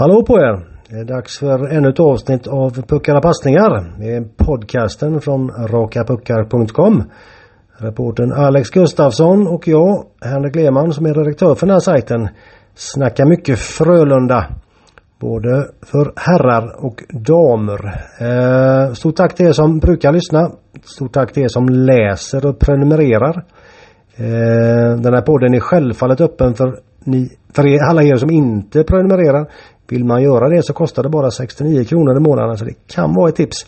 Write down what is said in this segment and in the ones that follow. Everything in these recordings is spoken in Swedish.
Hallå på er! Det är dags för ännu ett avsnitt av Puckar och passningar. Det är podcasten från rakapuckar.com. Reporten Alex Gustafsson och jag, Henrik Lehmann som är redaktör för den här sajten, snackar mycket Frölunda. Både för herrar och damer. Eh, stort tack till er som brukar lyssna. Stort tack till er som läser och prenumererar. Eh, den här podden är självfallet öppen för, ni, för er, alla er som inte prenumererar. Vill man göra det så kostar det bara 69 kronor i månaden så det kan vara ett tips.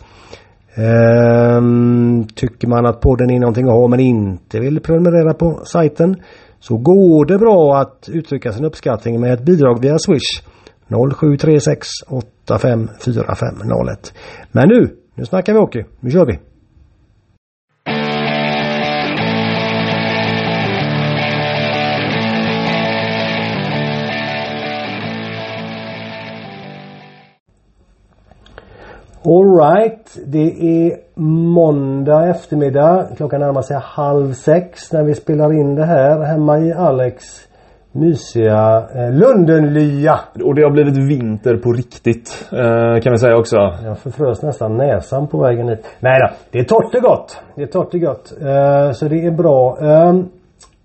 Ehm, tycker man att podden är någonting att ha men inte vill prenumerera på sajten så går det bra att uttrycka sin uppskattning med ett bidrag via Swish 0736 854501. Men nu, nu snackar vi hockey. Nu kör vi! Alright, det är måndag eftermiddag. Klockan närmar sig halv sex när vi spelar in det här hemma i Alex mysiga eh, Lundenlya. Och det har blivit vinter på riktigt eh, kan vi säga också. Jag förfrös nästan näsan på vägen hit. Nej då, det är torrt och gott. Det är torrt och gott. Eh, så det är bra. Eh,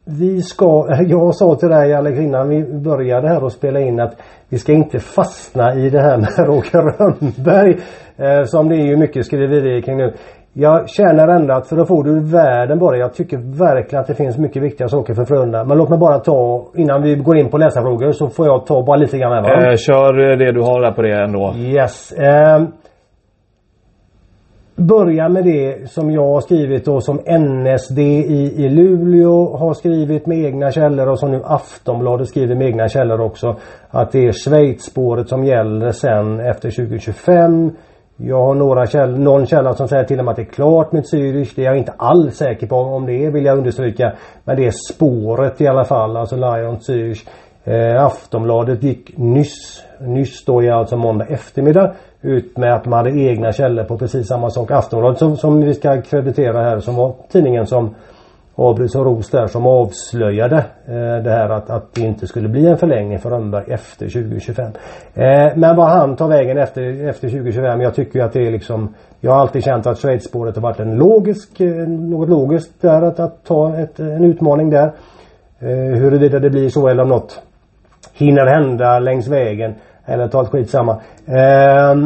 vi ska, jag sa till dig Alex innan vi började här och spela in att vi ska inte fastna i det här med Roger Rönnberg. Eh, som det är ju mycket skriverier kring nu. Jag känner ändå att för att få det ur världen bara. Jag tycker verkligen att det finns mycket viktiga saker för Frölunda. Men låt mig bara ta, innan vi går in på läsarfrågor så får jag ta bara lite grann här va? Eh, kör det du har där på det ändå. Yes. Eh, börja med det som jag har skrivit då som NSD i, i Luleå har skrivit med egna källor och som nu Aftonbladet skriver med egna källor också. Att det är Schweizspåret som gäller sen efter 2025. Jag har några käll någon källa som säger till och med att det är klart med Zürich. Det är jag inte alls säker på om det är vill jag understryka. Men det är spåret i alla fall, alltså Lion Zürich. Eh, Aftonbladet gick nyss, nyss då i alltså måndag eftermiddag ut med att man hade egna källor på precis samma sak. Aftonbladet som, som vi ska kreditera här som var tidningen som Abris och Ros där som avslöjade eh, det här att, att det inte skulle bli en förlängning för Rönnberg efter 2025. Eh, men vad han tar vägen efter, efter 2025, jag tycker att det är liksom Jag har alltid känt att Schweizspåret har varit en logisk, eh, något logiskt där att, att ta ett, en utmaning där. Eh, huruvida det blir så eller om något hinner hända längs vägen eller ta ett skitsamma. Eh,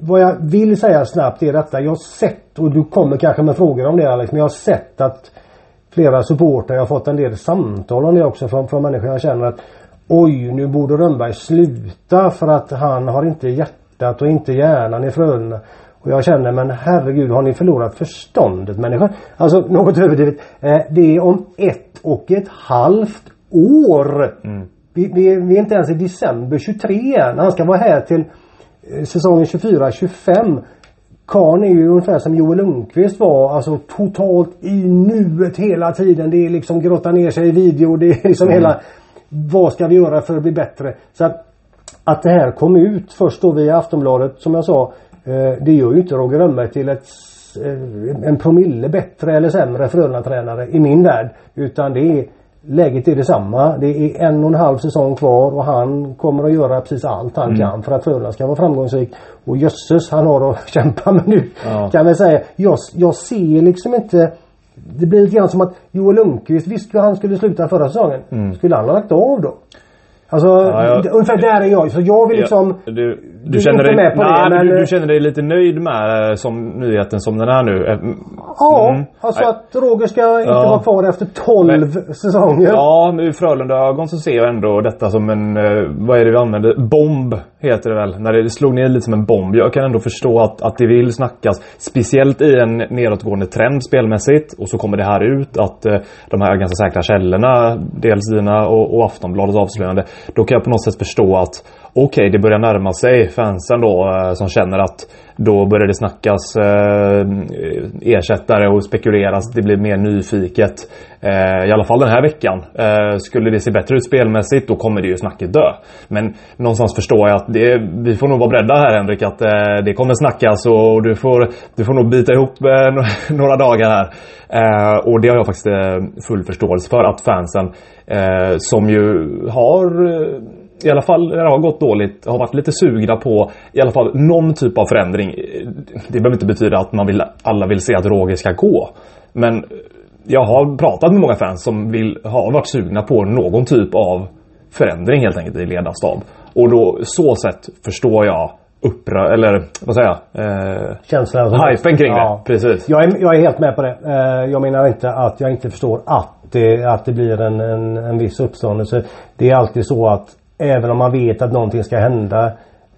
vad jag vill säga snabbt är detta. Jag har sett, och du kommer kanske med frågor om det Alex, men jag har sett att flera supportrar, jag har fått en del samtal om det också från, från människor jag känner att Oj, nu borde Rönnberg sluta för att han har inte hjärtat och inte hjärnan i Frölunda. Och jag känner men herregud har ni förlorat förståndet människor? Alltså något överdrivet. Eh, det är om ett och ett halvt år. Mm. Vi, vi, vi, är inte ens i december 23 än. Han ska vara här till eh, säsongen 24-25. Karn är ju ungefär som Joel Lundqvist var. Alltså totalt i nuet hela tiden. Det är liksom grotta ner sig i video. Det är liksom mm. hela Vad ska vi göra för att bli bättre? Så att, att det här kom ut först då via Aftonbladet som jag sa. Eh, det gör ju inte Roger Rönnberg till ett eh, en promille bättre eller sämre Frölunda-tränare i min värld. Utan det är Läget är detsamma. Det är en och en halv säsong kvar och han kommer att göra precis allt han mm. kan för att Frölunda ska vara framgångsrik. Och jösses han har att kämpa med nu. Ja. Kan vi säga. Jag, jag ser liksom inte Det blir lite grann som att Joel Lundqvist visste hur han skulle sluta förra säsongen. Mm. Skulle han ha lagt av då? Alltså ja, jag, ungefär där är jag. Så jag vill liksom ja, du, du, känner dig, med på nej, det, men, du, du, känner dig lite nöjd med eh, som nyheten som den är nu? Eh, ja, mm. alltså att Roger ska inte ja. vara kvar efter 12 men, säsonger. Ja, men ur Frölunda-ögon så ser jag ändå detta som en, eh, vad är det vi använder? Bomb heter det väl. När det slog ner lite som en bomb. Jag kan ändå förstå att, att det vill snackas. Speciellt i en nedåtgående trend spelmässigt. Och så kommer det här ut att de här ganska säkra källorna, dels dina och, och Aftonbladets avslöjande. Då kan jag på något sätt förstå att okej, okay, det börjar närma sig fansen då eh, som känner att då börjar det snackas eh, ersättare och spekuleras. Det blir mer nyfiket. Eh, I alla fall den här veckan. Eh, skulle det se bättre ut spelmässigt då kommer det ju snacket dö. Men någonstans förstår jag att det, vi får nog vara beredda här Henrik att eh, det kommer snackas och du får, du får nog bita ihop eh, några dagar här. Eh, och det har jag faktiskt eh, full förståelse för att fansen eh, som ju har eh, i alla fall när det har gått dåligt, har varit lite sugna på i alla fall någon typ av förändring. Det behöver inte betyda att man vill, alla vill se att Roger ska gå. Men jag har pratat med många fans som vill, har varit sugna på någon typ av förändring helt enkelt i ledarstab. Och då så sätt förstår jag upprör, eller vad säger jag? Eh, Känslan. som- hypen kring Ja. det. Precis. Jag är, jag är helt med på det. Eh, Jag menar inte att jag inte förstår att det, att det blir en, en, en viss uppståndelse. Det är alltid så att även om man vet att någonting ska hända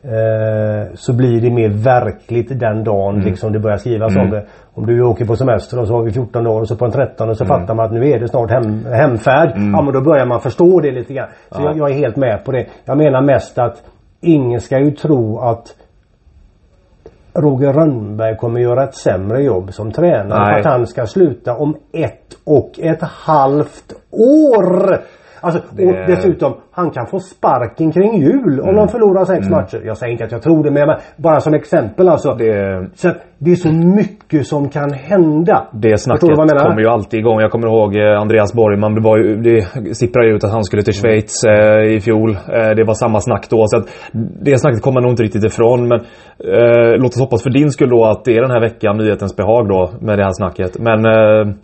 eh, så blir det mer verkligt den dagen liksom det börjar skrivas om det. Om du åker på semester och så har vi 14 dagar och så på en 13 så fattar man att nu är det snart hem, hemfärd. Ja men då börjar man förstå det lite grann. Så jag, jag är helt med på det. Jag menar mest att ingen ska ju tro att Roger Rönnberg kommer göra ett sämre jobb som tränare Nej. för att han ska sluta om ett och ett halvt år. Alltså, Det- och dessutom, han kan få sparken kring jul om de förlorar sex matcher. Jag säger inte att jag tror det, men jag bara som exempel alltså. Det, Så att det är så mycket som kan hända. det snacket kommer ju alltid igång. Jag kommer ihåg eh, Andreas Borgman. Det, var ju, det sipprade ut att han skulle till Schweiz eh, i fjol. Eh, det var samma snack då. Så att det snacket kommer man nog inte riktigt ifrån. Men eh, låt oss hoppas för din skull då att det är den här veckan nyhetens behag då med det här snacket. Men eh,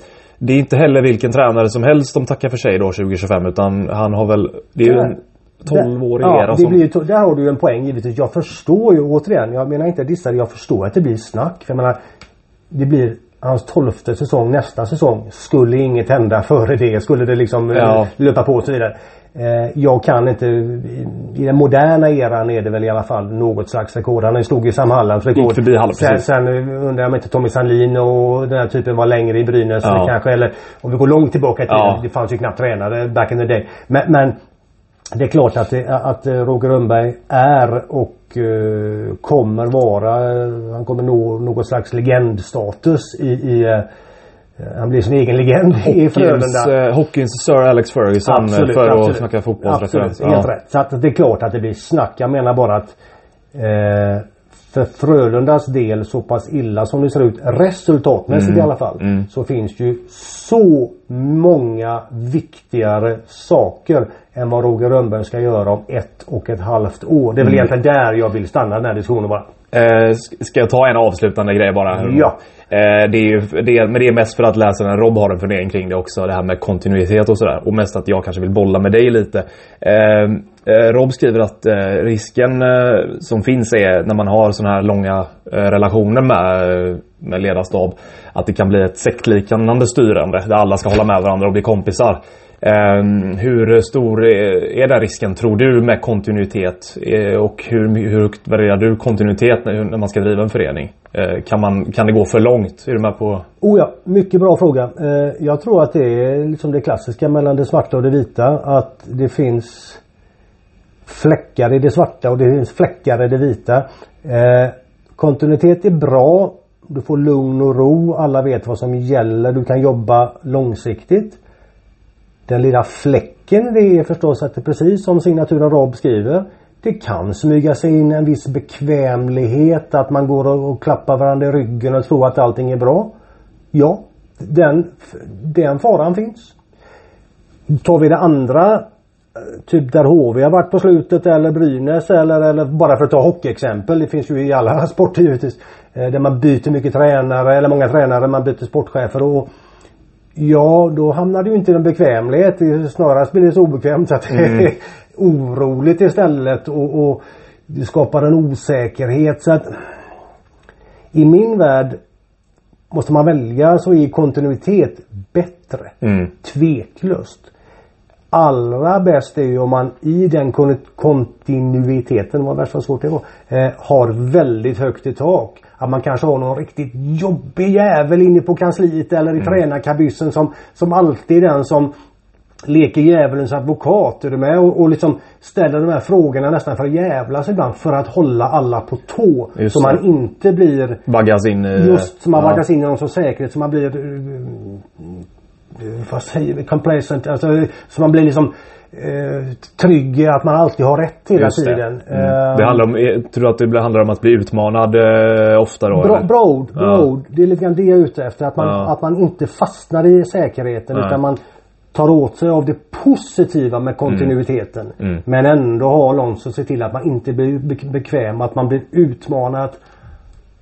det är inte heller vilken tränare som helst som tackar för sig då 2025. Utan han har väl... Det är ju en 12-årig ja, era det som... blir, Där har du ju en poäng givetvis. Jag förstår ju återigen. Jag menar inte att dissa det. Jag förstår att det blir snack. För jag menar, det blir hans tolfte säsong nästa säsong. Skulle inget hända före det. Skulle det liksom Ja. löpa på och så vidare. Eh, jag kan inte. I i den moderna eran är det väl i alla fall något slags rekord. Han stod ju Sam Hallands rekord. Gick förbi Halland, sen, sen eh, undrar jag om inte Tommy Sandlin och den här typen var längre i Brynäs. Ja. Kanske. Eller om vi går långt tillbaka i tiden. Ja. Det fanns ju knappt tränare back in the day. Men, men det är klart att, det, att eh, Roger Rönnberg är och eh, kommer vara, eh, han kommer nå något slags legendstatus i, i eh, han blir sin egen legend i Hawkins, Frölunda. eh, Hawkins Sir Alex Ferguson eh, för att snacka fotbollsreferens. Absolut, helt rätt. Så att det är klart att det blir snack. Jag menar bara att eh, för Frölundas del så pass illa som det ser ut resultatmässigt i alla fall. Så finns ju så många viktigare saker än vad Roger Rönnberg ska göra om ett och ett halvt år. Det är väl egentligen där jag vill stanna den här diskussionen bara. Eh, ska jag ta en avslutande grej bara? Ja. Eh, det är ju, det är, men det är mest för att läsaren Rob har en fundering kring det också. Det här med kontinuitet och sådär. Och mest att jag kanske vill bolla med dig lite. Eh, eh, Rob skriver att eh, risken eh, som finns är när man har sådana här långa relationer med, med ledarstab. Att det kan bli ett sektliknande styrande där alla ska hålla med varandra och bli kompisar. Eh, hur stor är, är den risken tror du med kontinuitet? Eh, och hur, hur högt värderar du kontinuitet när, när man ska driva en förening? Eh, kan, man, kan det gå för långt? Är du med på? Oh ja, mycket bra fråga. Eh, jag tror att det är liksom det klassiska mellan det svarta och det vita. Att det finns fläckar i det svarta och det finns fläckar i det vita. Eh, kontinuitet är bra. Du får lugn och ro. Alla vet vad som gäller. Du kan jobba långsiktigt. Den lilla fläcken det är förstås att det precis som signaturen Rob skriver. Det kan smyga sig in en viss bekvämlighet. Att man går och, klappar varandra i ryggen och tror att allting är bra. Ja, den, den faran finns. Tar vi det andra eh, Typ där HV har varit på slutet eller Brynäs eller, eller bara för att ta hockeyexempel. Det finns ju i alla sporter givetvis. Eh, där man byter mycket tränare eller många tränare. Man byter sportchefer och Ja, då hamnar du inte i en bekvämlighet. Det Snarast blir det så obekvämt så att det är oroligt istället och, och det skapar en osäkerhet. Så att I min värld måste man välja så är kontinuitet bättre. Mm. Tveklöst. Allra bäst är ju om man i den kon- kontinuiteten, vad värst vad svårt det var, eh, har väldigt högt i tak. Att man kanske har någon riktigt jobbig jävel inne på kansliet eller i tränarkabyssen som, som alltid är den som leker djävulens advokat. Är du med? Och, och liksom ställer de här frågorna nästan för att jävlas ibland för att hålla alla på tå. Just så det. man inte blir Vaggas in i... Just som man ja. vaggas in i någon sorts säkerhet. Så man blir... eh, vad säger vi? Complacent. Alltså, så man blir liksom eh, trygg i att man alltid har rätt hela Just det. tiden. Mm. Eh, Det handlar om, eh, tror du att det handlar om att bli utmanad eh, ofta då? Bra, bra ord, bra Ja. ord. Det är lite grann det jag är ute efter. Att man, Ja. att man inte fastnar i säkerheten Nej. utan man tar åt sig av det positiva med kontinuiteten. Mm. Men ändå har någon som ser till att man inte blir be- bekväm, att man blir utmanad.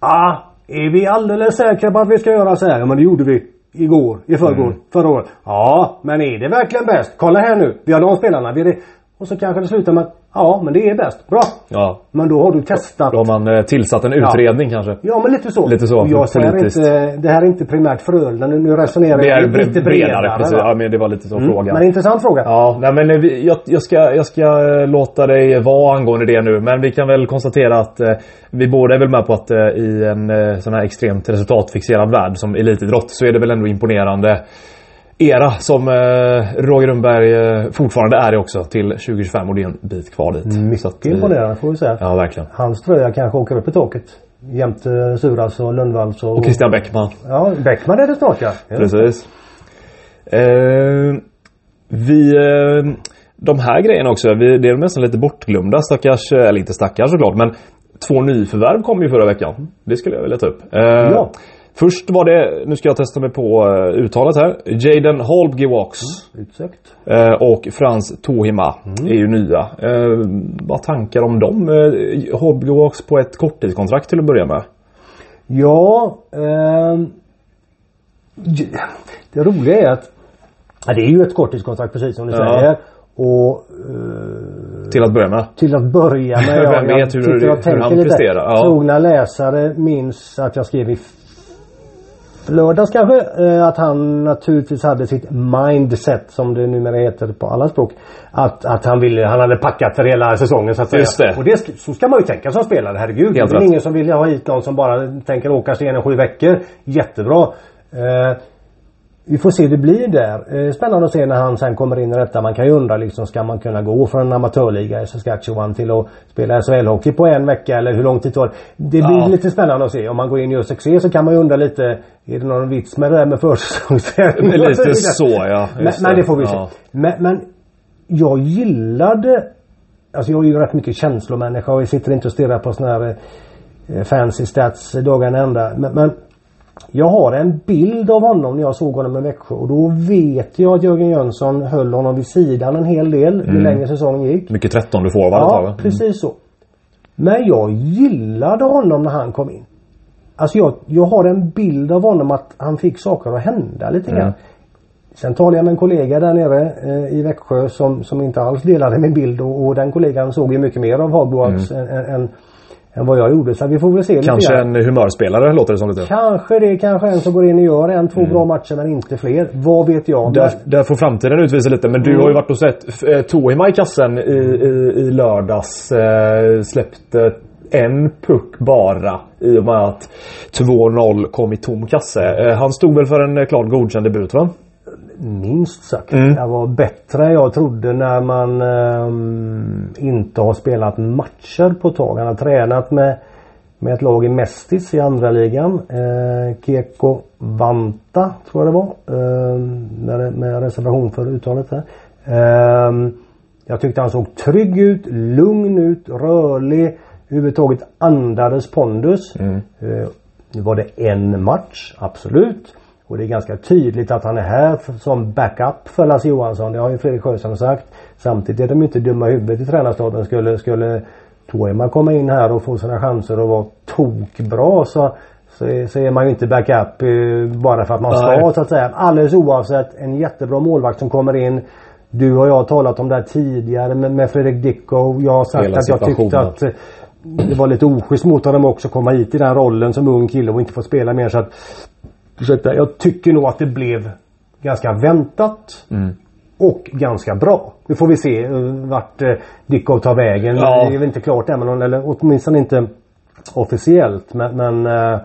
Ah, är vi alldeles säkra på att vi ska göra så här? Ja men det gjorde vi igår, i förrgår, Mm. förra året. Ja, men är det verkligen bäst? Kolla här nu, vi har de spelarna. Vi. Och så kanske det slutar med att ja, men det är bäst. Bra! Ja. Men då har du testat. Då har man eh, tillsatt en utredning kanske. Ja men lite så. Lite så, Och jag säger inte, det här är inte primärt Frölunda. Nu, nu resonerar jag lite bredare. bredare. Precis. Ja, men det var lite så Mm, frågan. Men intressant fråga. Ja, nej men jag, jag, ska, jag ska eh, låta dig vara angående det nu. Men vi kan väl konstatera att eh, vi båda är väl med på att eh, i en eh, sån här extremt resultatfixerad värld som elitidrott så är det väl ändå imponerande era som eh, Roger Rundberg eh, fortfarande är det också till 2025 och det är en bit kvar dit. Mycket eh, imponerande får vi säga. Ja, verkligen. Hans tröja kanske åker upp i taket. Jämte Suras och Lundvalls och... Och Christian Bäckman. Ja, Bäckman är det snart ja. Precis. Eh, vi... Eh, de här grejerna också, vi, det är nästan lite bortglömda stackars, eller inte stackars såklart men Två nyförvärv kom ju förra veckan. Det skulle jag vilja ta upp. Eh, Ja. Först var det, nu ska jag testa mig på eh, uttalet här. Jaden Holbgiwox Utsökt. eh, och Frans Tohima är ju nya. Eh, vad tankar om dem? Eh, Holbgiwox på ett korttidskontrakt till att börja med. Ja, j- det roliga är att ja, det är ju ett korttidskontrakt precis som du Ja. säger. Och eh, Till att börja med. till att börja med. ja, Vem jag vet hur- och hur tänker han presterar, ja. Trogna läsare minns att jag skrev i lördags kanske eh, att han naturligtvis hade sitt mindset som det numera heter på alla språk. Att, att han ville, han hade packat för hela säsongen så att säga. Just det. Och det, så ska man ju tänka som spelare, herregud. det är Helt rätt. ingen som vill ha hit någon som bara tänker åka sig igenom sju veckor. Jättebra. Eh, vi får se hur det blir där. Eh, Spännande att se när han sen kommer in i detta. Man kan ju undra liksom, ska man kunna gå från en amatörliga i Saskatchewan till att spela SHL-hockey på en vecka eller hur lång tid tar det? Det blir Ja. lite spännande att se. Om man går in och gör succé så kan man ju undra lite, är det någon vits med det där med försäsongsträning? Lite så ja. Men, men det får vi Ja. se. Men, men jag gillade Alltså jag är ju rätt mycket känslomänniska och jag sitter inte och stirrar på såna här eh, fancy stats dagarna ända. Men, men jag har en bild av honom när jag såg honom i Växjö och då vet jag att Jörgen Jönsson höll honom vid sidan en hel del ju längre säsongen gick. Mycket 13 du får va? Ja, precis så. Men jag gillade honom när han kom in. Alltså jag, jag har en bild av honom att han fick saker att hända lite grann. Mm. Sen talade jag med en kollega där nere eh, i Växjö som, som inte alls delade min bild och, och den kollegan såg ju mycket mer av Hagboax än, än, än, än vad jag gjorde. Så vi får väl se lite Mm. Kanske grann. en humörspelare låter det som lite. Kanske det, kanske en som går in och gör en, två bra matcher men inte fler. Vad vet jag. Mm. Där, där får framtiden utvisa lite. Men du Mm. har ju varit och sett eh, i kassen i, i, i lördags. Eh, släppte en puck bara i och med att 2-0 kom i tom kasse. Eh, han stod väl för en eh, klart godkänd debut va? Minst sagt. Mm. Det var bättre än jag trodde när man ehm, inte har spelat matcher på ett tag. Han har tränat med, med ett lag i Mestis i andra ligan. Eh, Keko Vanta tror jag det var. ehm, med, med reservation för uttalet här. Ehm, jag tyckte han såg trygg ut, lugn ut, rörlig. Överhuvudtaget andades pondus. Eh, nu var det en match, absolut. Och det är ganska tydligt att han är här som backup för Lasse Johansson. Det har ju Fredrik Sjöström sagt. Samtidigt är de inte dumma i huvudet i tränarstaben. Skulle, skulle Toema komma in här och få sina chanser och vara tokbra så, så, är, så är man ju inte backup eh, bara för att man ska Nej. så att säga. Alldeles oavsett en jättebra målvakt som kommer in. Du och jag har talat om det här tidigare med, med Fredrik Dickow. Jag har sagt Hela att jag tyckte att eh, det var lite oschysst mot honom också att komma hit i den rollen som ung kille och inte få spela mer så att Ursäkta, jag tycker nog att det blev ganska väntat. Mm. Och ganska bra. Nu får vi se eh, vart eh, Dickow tar vägen. Ja. Det är väl inte klart än, eller åtminstone inte officiellt. Men, men eh,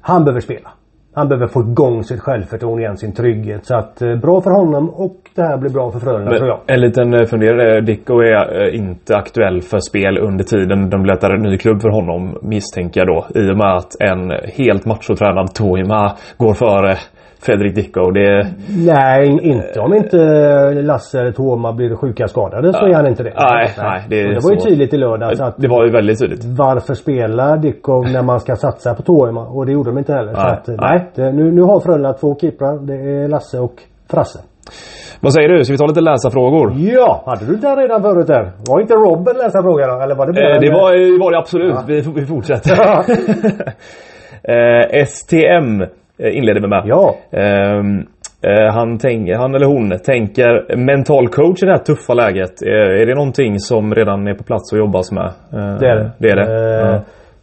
han behöver spela. Han behöver få igång sitt självförtroende igen, sin trygghet. Så att eh, bra för honom och det här blir bra för Frölunda tror jag. En liten eh, funderare. Dicko är eh, inte aktuell för spel under tiden de letar en ny klubb för honom misstänker jag då. I och med att en helt machotränad Toima går före Fredrik Dicko. Det, Nej, inte om inte Lasse eller Toma blir sjuka skadade så är han inte det. Nej, nej, det det var ju tydligt i lördags att det var ju väldigt tydligt. varför spelar Dickov när man ska satsa på Toima? Och det gjorde de inte heller. Nej, att, nej. nej nu, nu har Frölunda två keeprar. Det är Lasse och Frasse. Vad säger du? Ska vi ta lite läsarfrågor? Ja, hade du den redan förut där? Var inte Robin läsarfråga då? Eller var det Eh, det var, var det absolut. Vi, vi fortsätter. eh, STM inleder vi med. Ja. Eh, han, tänk, han eller hon tänker mental coach i det här tuffa läget. Eh, är det någonting som redan är på plats och jobbas med? Eh, Det är det. det, är det. Eh, Ja.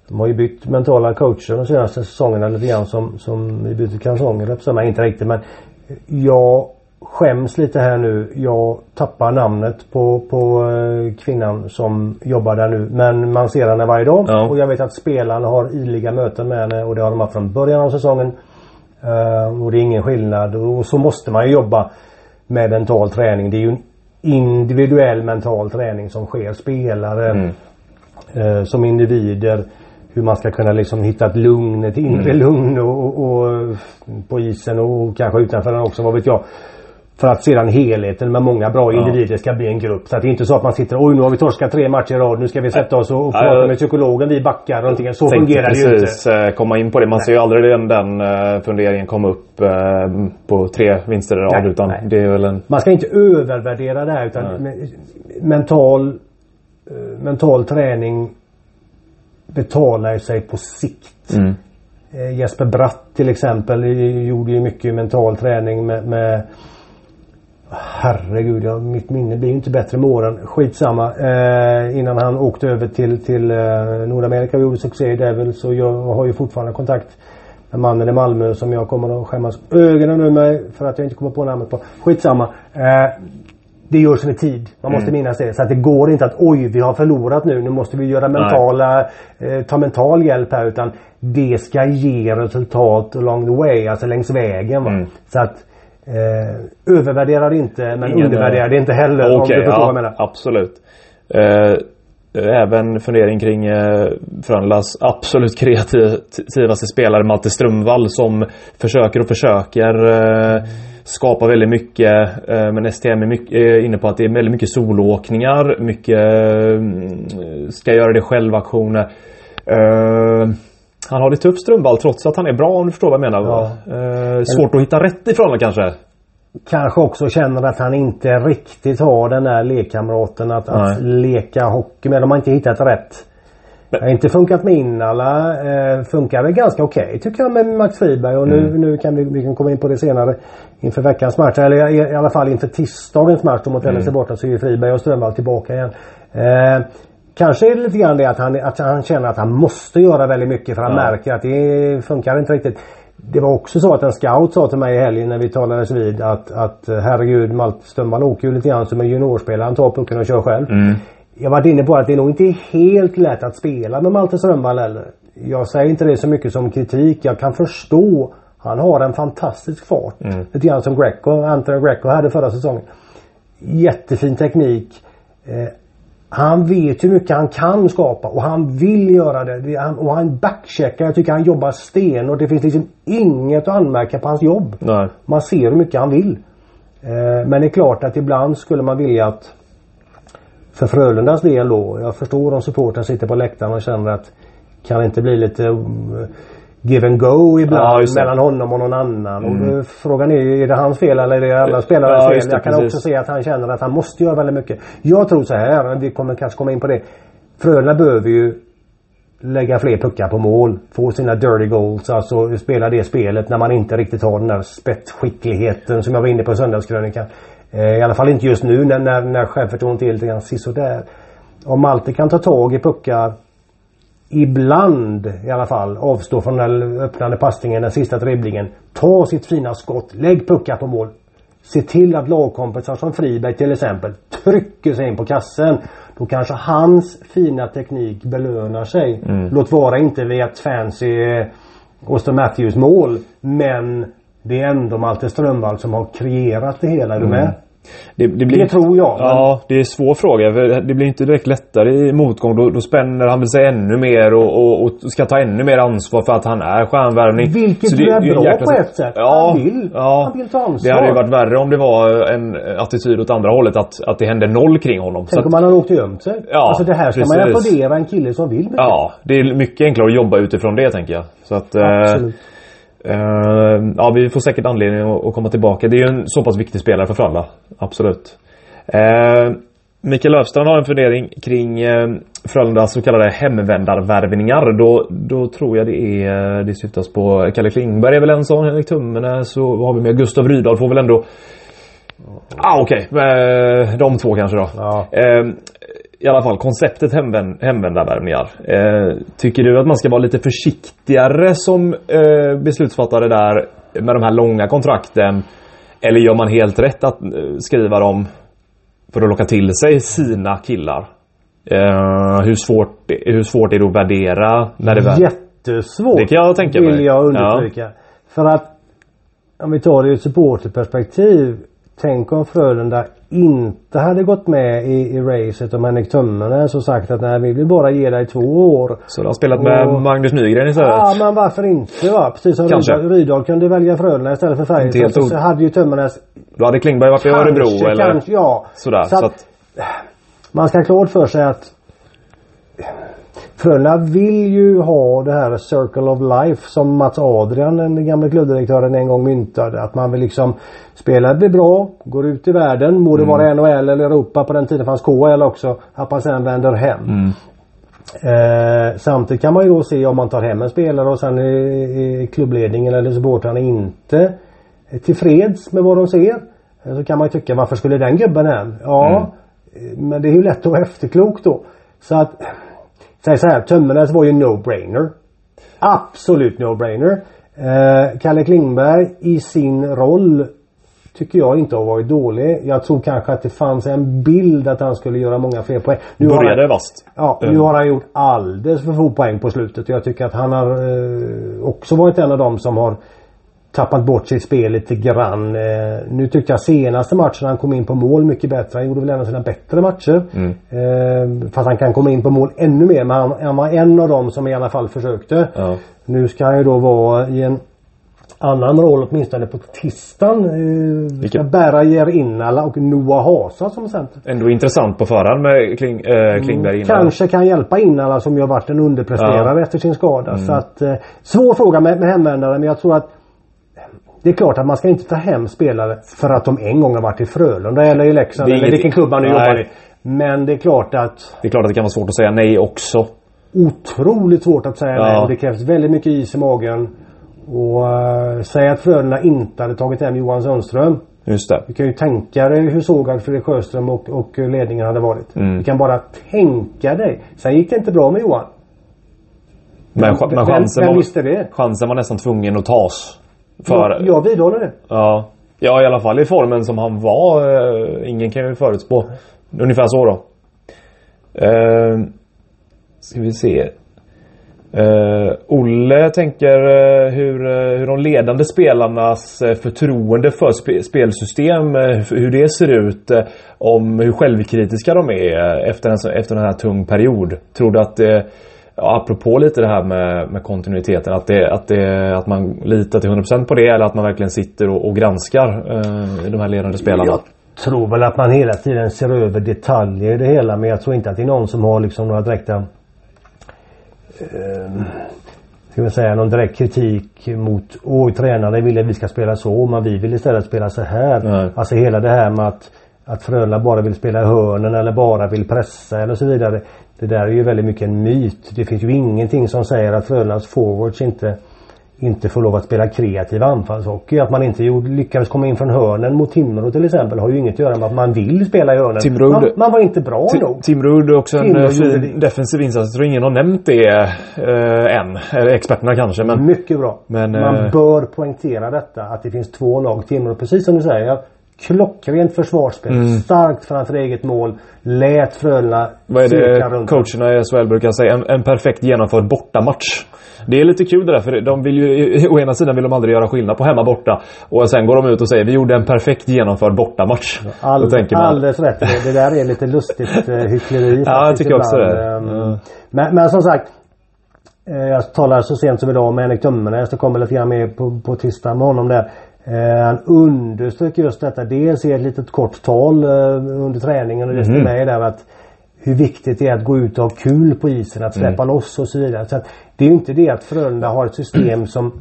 De har ju bytt mentala coacher de senaste säsongerna lite grann som, som vi byter kalsonger på inte riktigt men jag skäms lite här nu. Jag tappar namnet på, på eh, kvinnan som jobbar där nu. Men man ser henne varje dag Ja. och jag vet att spelarna har ideliga möten med henne och det har de haft från början av säsongen. Eh, och det är ingen skillnad och så måste man ju jobba med mental träning. Det är ju en individuell mental träning som sker. Spelare Mm. eh, som individer. Hur man ska kunna liksom hitta ett lugn, ett inre lugn och, och, och på isen och kanske utanför den också, vad vet jag. För att sedan helheten med många bra Ja. individer ska bli en grupp. Så att det är inte så att man sitter oj nu har vi torskat tre matcher i rad. Nu ska vi sätta oss och, och prata med psykologen. Vi backar och någonting. Så fungerar det ju inte. precis eh, komma in på det. Man ser ju aldrig den, den eh, funderingen komma upp eh, på tre vinster i rad. Nej, Utan nej. det är väl en... Man ska inte övervärdera det här utan me- mental, mental träning betalar sig på sikt. Mm. Jesper Bratt till exempel gjorde ju mycket mental träning med, med Herregud, ja, mitt minne blir ju inte bättre med åren. Skitsamma. Eh, innan han åkte över till, till eh, Nordamerika och gjorde succé i Devils. Så jag har ju fortfarande kontakt med mannen i Malmö som jag kommer att skämmas ögonen ur mig för att jag inte kommer på namnet på. Skitsamma. Eh, det görs med tid. Man måste minnas det. Så att det går inte att oj, vi har förlorat nu. Nu måste vi göra mentala, eh, ta mental hjälp här. Utan det ska ge resultat along the way. Alltså längs vägen. Va? Mm. Så att eh, övervärdera det inte men Ingen, undervärdera eh, det inte heller. om Okej, du förstår ja, vad jag menar. absolut. Eh, även fundering kring eh, Frölundas absolut kreativaste spelare Malte Strömvall som försöker och försöker eh, skapa väldigt mycket. Eh, men STM är mycket, är inne på att det är väldigt mycket soloåkningar. Mycket eh, ska göra det själv-aktioner. Han har det tufft Strömvall trots att han är bra om du förstår vad jag menar. va? Eh, svårt att hitta rätt ifrån honom kanske. Kanske också känner att han inte riktigt har den där lekkamraten att, att leka hockey med. De har inte hittat rätt. Det har inte funkat med Innala. Eh, funkar väl ganska okej tycker jag med Max Friberg. Och nu, nu kan vi, vi kan komma in på det senare. Inför veckans match. Eller i, i alla fall inför tisdagens match då mot LHC borta så är ju Friberg och Strömvall tillbaka igen. Eh, Kanske är det lite grann det att han, att han känner att han måste göra väldigt mycket för han Ja. märker att det funkar inte riktigt. Det var också så att en scout sa till mig i helgen när vi talades vid att, att eh, herregud Malte Strömvall åker ju lite grann som en juniorspelare. Han tar pucken och kör själv. Jag var inne på att det är nog inte helt lätt att spela med Malte Strömvall heller. Jag säger inte det så mycket som kritik. Jag kan förstå. Han har en fantastisk fart. Lite grann som Greco, Anthony Greco hade förra säsongen. Jättefin teknik. Han vet hur mycket han kan skapa och han vill göra det. han, och han backcheckar. Jag tycker han jobbar sten och det finns liksom inget att anmärka på hans jobb. Nej. Man ser hur mycket han vill. Eh, men det är klart att ibland skulle man vilja att för Frölundas del då. Jag förstår om supporten sitter på läktaren och känner att kan det inte bli lite give and go ibland Ja, mellan honom och någon annan. Och eh, frågan är, är det hans fel eller är det alla spelares Ja, fel? det, Jag kan precis. också se att han känner att han måste göra väldigt mycket. Jag tror så här, vi kommer kanske komma in på det. Frölunda behöver ju lägga fler puckar på mål. Få sina dirty goals. Alltså spela det spelet när man inte riktigt har den där spetsskickligheten som jag var inne på i söndagskrönikan. Eh, I alla fall inte just nu när, när, när självförtroendet är lite grann sisådär. Om Malte kan ta tag i puckar ibland i alla fall avstå från den öppnande passningen, den sista dribblingen. Ta sitt fina skott, lägg puckar på mål. Se till att lagkompisar som Friberg till exempel trycker sig in på kassen. Då kanske hans fina teknik belönar sig. Låt vara inte via ett fancy eh, Austin Matthews mål. Men det är ändå Malte Strömvall som har kreerat det hela. Är du med? Det, det, blir, Det tror jag, Ja, det är en svår fråga. För det blir inte direkt lättare i motgång. Då, då spänner han väl sig ännu mer och, och, och ska ta ännu mer ansvar för att han är stjärnvärvning. Vilket Så är det ju bra jäkla- på ett sätt. Ja, Han vill. Ja, Han vill ta ansvar. Det hade ju varit värre om det var en attityd åt andra hållet. Att, att det hände noll kring honom. Så Tänk om han hade åkt och gömt sig. Ja, alltså det här ska man precis. applådera en kille som vill mycket. ja, det är mycket enklare att jobba utifrån det tänker jag. Så att, eh, Absolut. Uh, ja, vi får säkert anledning att, att, komma tillbaka. Det är ju en så pass viktig spelare för Frölunda. Absolut. Uh, Mikael Löfstrand har en fundering kring uh, Frölundas så kallade hemvändarvärvningar. Då, då tror jag det är det syftas på Kalle Klingberg är väl en sån. Henrik Tummene så har vi med Gustav Rydahl får väl ändå Ah, Okej, okay. de två kanske då. Ja. I alla fall konceptet hemvänd, hemvändarvärvningar. Eh, tycker du att man ska vara lite försiktigare som eh, beslutsfattare där med de här långa kontrakten? Eller gör man helt rätt att eh, skriva dem för att locka till sig sina killar? Eh, hur, svårt, hur svårt är det att värdera? När det väl... Jättesvårt. Det kan jag tänka mig. Vill jag understryka. Ja. För att om vi tar det ur ett supporterperspektiv Tänk om Frölunda inte hade gått med i, i racet om Henrik Tömmernes och sagt att nej vi vill bara ge dig två år. Så de har spelat med och, Magnus Nygren istället? Ja men varför inte va? Precis som Kanske. Rydahl, Rydahl kunde välja Frölunda istället för Färjestad. Så, så hade ju Tömmernes Då hade Klingberg varit i Örebro eller? Kanske, ja. Sådär. Så, så att, man ska ha klart för sig att Frölunda vill ju ha det här Circle of Life som Mats Adrian, den gamla klubbdirektören en gång myntade. Att man vill liksom spela blir bra, går ut i världen, må det mm. vara NHL eller Europa på den tiden fanns KHL också. Att man sen vänder hem. Mm. Eh, samtidigt kan man ju då se om man tar hem en spelare och sen är, är klubbledningen eller supportrarna inte tillfreds med vad de ser. Eh, så kan man ju tycka varför skulle den gubben hem? Ja, mm. men det är ju lätt att vara efterklok då. Så att Säg så här, Tömmernes var ju no-brainer. Absolut no-brainer. Eh, Kalle Klingberg i sin roll tycker jag inte har varit dålig. Jag tror kanske att det fanns en bild att han skulle göra många fler poäng. Nu Började vast. Ja, nu har han gjort alldeles för få poäng på slutet. Jag tycker att han har eh, också varit en av dem som har tappat bort sitt spel lite grann. Eh, nu tyckte jag senaste matchen han kom in på mål mycket bättre. Han gjorde väl en av sina bättre matcher. Mm. Eh, fast han kan komma in på mål ännu mer. Men han, han var en av dem som i alla fall försökte. Ja. Nu ska han ju då vara i en annan roll åtminstone på tisdagen. Eh, ska bära Jer och Noah Hasa som center. Ändå intressant på förhand med Kling, äh, Klingberg mm, Kanske kan hjälpa Innala som ju har varit en underpresterare ja. efter sin skada. Mm. Så att, eh, svår fråga med, med hemvändare men jag tror att det är klart att man ska inte ta hem spelare för att de en gång har varit i Frölunda eller i Leksand eller vilken klubb man nu jobbar i. Men det är klart att... Det är klart att det kan vara svårt att säga nej också. Otroligt svårt att säga ja. nej. Det krävs väldigt mycket is i magen. Och uh, säga att Frölunda inte hade tagit hem Johan Sundström. Just det. Du kan ju tänka dig hur sågad Fredrik Sjöström och, och ledningen hade varit. Mm. Du kan bara tänka dig. Sen gick det inte bra med Johan. Men, men chansen, vem, vem var, chansen var nästan tvungen att tas. För, jag, jag vidhåller det. Ja. Ja i alla fall i formen som han var. Eh, ingen kan ju förutspå. Ungefär så då. Eh, ska vi se. Uh, Olle tänker uh, hur, uh, hur de ledande spelarnas förtroende för sp spelsystem, hur det ser ut. om hur självkritiska de är efter en, efter en här tung period. Tror du att Ja, apropå lite det här med, med kontinuiteten. Att, det, att, det, att man litar till 100% på det eller att man verkligen sitter och, och granskar eh, de här ledande spelarna. Jag tror väl att man hela tiden ser över detaljer i det hela men jag tror inte att det är någon som har liksom några direkta eh, ska vi säga någon direkt kritik mot Oj tränare vill att vi ska spela så men vi vill istället spela så här. Nej. Alltså hela det här med att att Frölunda bara vill spela i hörnen eller bara vill pressa eller så vidare. Det där är ju väldigt mycket en myt. Det finns ju ingenting som säger att Frölundas forwards inte inte får lov att spela kreativ anfallshockey. Att man inte lyckades komma in från hörnen mot Timrå till exempel har ju inget att göra med att man vill spela i hörnen. Timrå, man, man, var inte bra nog. Timrå gjorde också en fin det. defensiv insats. Jag tror ingen har nämnt det äh, än. Experterna kanske men... Mycket bra. Men, man äh... bör poängtera detta att det finns två lag. Timrå precis som du säger klockrent försvarsspel. Mm. Starkt framför eget mål. Lät Frölunda Vad är det coacherna i SHL brukar säga? En, en perfekt genomförd bortamatch. Det är lite kul det där för de vill ju, å ena sidan vill de aldrig göra skillnad på hemma borta. Och sen går de ut och säger vi gjorde en perfekt genomförd bortamatch. All, man, alldeles rätt. Det där är lite lustigt eh, hyckleri. ja, jag tycker också det. Mm. Men, men som sagt. Eh, jag talade så sent som idag med Henrik Tömmernes. Det kommer lite grann med på, på tisdag med honom där. Eh, han underströk just detta. Dels i ett litet kort tal eh, under träningen och det mm. med där att hur viktigt det är att gå ut och ha kul på isen, att släppa mm. loss och så vidare. Så det är ju inte det att Frölunda har ett system som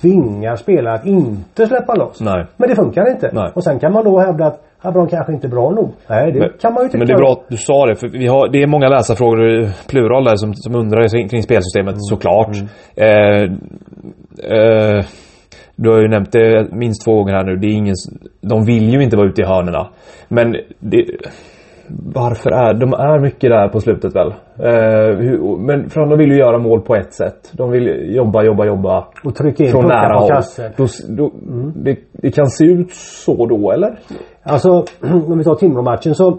tvingar spelare att inte släppa loss. Nej. Men det funkar inte. Nej. Och sen kan man då hävda att Abram kanske inte är bra nog. Nej, det Men, kan man ju tycka. men det är bra att du sa det, för vi har, det är många läsarfrågor plural där som, som undrar kring, kring spelsystemet, Mm. såklart. Eh, eh, du har ju nämnt det minst två gånger här nu. Det är ingen, de vill ju inte vara ute i hörnerna. Men det, varför är de är mycket där på slutet väl? Eh, hur, men för de vill ju göra mål på ett sätt. De vill jobba, jobba, jobba. Och trycka in Från nära håll. kassen. Då, då, det, det kan se ut så då eller? Alltså, om vi tar Timrå-matchen så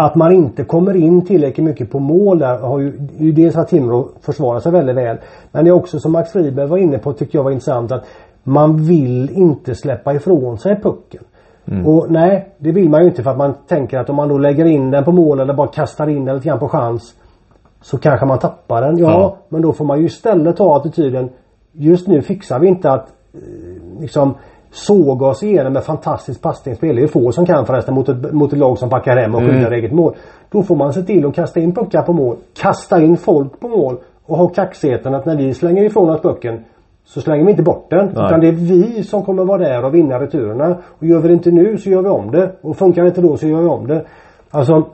att man inte kommer in tillräckligt mycket på mål där har ju, dels att Timrå försvarar sig väldigt väl. Men det är också som Max Friberg var inne på tycker jag var intressant att man vill inte släppa ifrån sig pucken. Och nej, det vill man ju inte för att man tänker att om man då lägger in den på mål eller bara kastar in den lite grann på chans så kanske man tappar den. Ja, Ja. men då får man ju istället ta attityden just nu fixar vi inte att eh, liksom såga oss igenom med fantastiskt passningsspel. Det är få som kan förresten mot ett, mot ett lag som backar hem och skyddar eget mål. Då får man se till att kasta in puckar på mål. Kasta in folk på mål. Och ha kaxigheten att när vi slänger ifrån oss pucken så slänger vi inte bort den. Nej. Utan det är vi som kommer vara där och vinna returerna. Och gör vi det inte nu så gör vi om det. Och funkar det inte då så gör vi om det. Alltså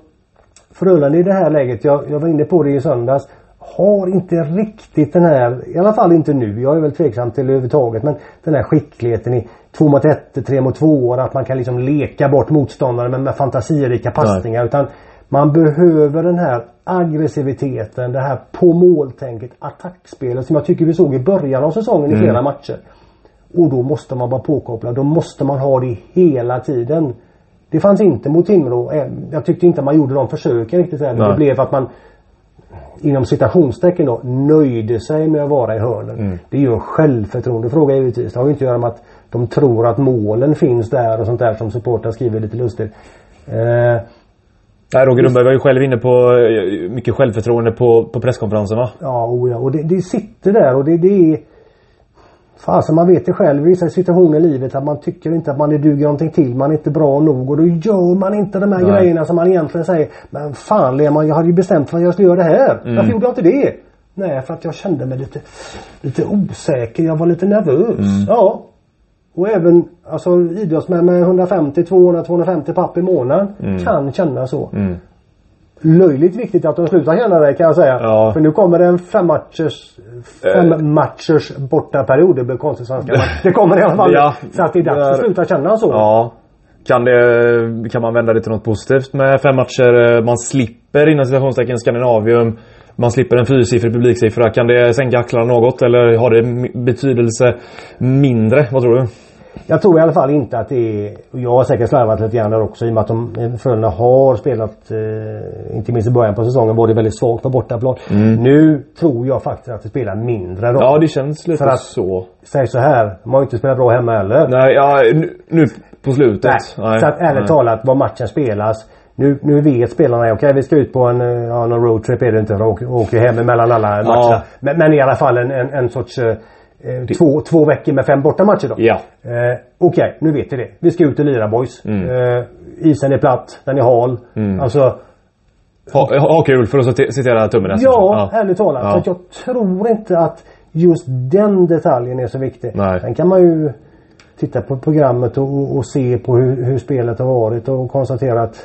Frölunda i det här läget, jag, jag var inne på det i söndags, har inte riktigt den här, i alla fall inte nu, jag är väl tveksam till överhuvudtaget, men den här skickligheten i 2 mot 1, 3 mot 2 att man kan liksom leka bort motståndaren med, med fantasirika passningar. Utan man behöver den här aggressiviteten, det här på måltänket, attackspelet som jag tycker vi såg i början av säsongen i flera matcher. Och då måste man vara påkopplad. Då måste man ha det hela tiden. Det fanns inte mot Timrå. Eh, Jag tyckte inte man gjorde de försöken riktigt heller. Nej. Det blev att man inom citationstecken då nöjde sig med att vara i hörnen. Mm. Det gör självförtroende fråga givetvis. Det har ju inte att göra med att de tror att målen finns där och sånt där som supportrar skriver lite lustigt. Eh, Nej, Roger Rundberg var ju själv inne på eh, mycket självförtroende på, på presskonferensen va? Ja, oh ja. och det, det sitter där och det, det är... Fasen man vet det själv i vissa situationer i livet att man tycker inte att man är duger någonting till. Man är inte bra nog och då gör man inte de här Nej. grejerna som man egentligen säger. Men fan Lehmann, jag hade ju bestämt för att jag skulle göra det här. Mm. Varför gjorde jag inte det? Nej, för att jag kände mig lite, lite osäker. Jag var lite nervös. Mm. Ja. Och även alltså, idrottsmän med 150, 200, 250 papp i månaden Mm. kan känna så löjligt viktigt att de slutar känna det kan jag säga. Ja. För nu kommer det en fem matchers, fem Eh. matchers bortaperiod. Det blir konstigt svenska. det kommer det i alla fall. Ja. Så att det är dags att sluta känna så. Ja. Kan, det, kan man vända det till något positivt med fem matcher? Man slipper inom citationstecken Skandinavium. Man slipper en fyrsiffrig publiksiffra. Kan det sänka axlarna något eller har det betydelse mindre? Vad tror du? Jag tror i alla fall inte att det är... Jag har säkert slarvat lite grann där också i och med att de eh, Frölunda har spelat, eh, inte minst i början på säsongen, var det väldigt svagt på bortaplan. Nu tror jag faktiskt att det spelar mindre roll. Mm. Ja, det känns lite För att- så. Säg så här, de har ju inte spelat bra hemma heller. Nej, ja, nu, nu på slutet. Nej. Så att ärligt nej. talat var matchen spelas. Nu, nu vet spelarna, okej vi ska ut på en, eh, ja, någon roadtrip är det inte. De åker, åker hem emellan alla matcherna. Men, men i alla fall en, en, en sorts eh, eh, två, två veckor med fem bortamatcher då. Ja. Eh, okej, nu vet vi det. Vi ska ut och lira boys. Mm. Eh, isen är platt, den är hal. Alltså, Ha, ha kul för att cite- citera tummen nästan. ja, ärligt talat. Ja. Så jag tror inte att just den detaljen är så viktig. Nej. Sen kan man ju titta på programmet och, och, och se på hur, hur spelet har varit och konstatera att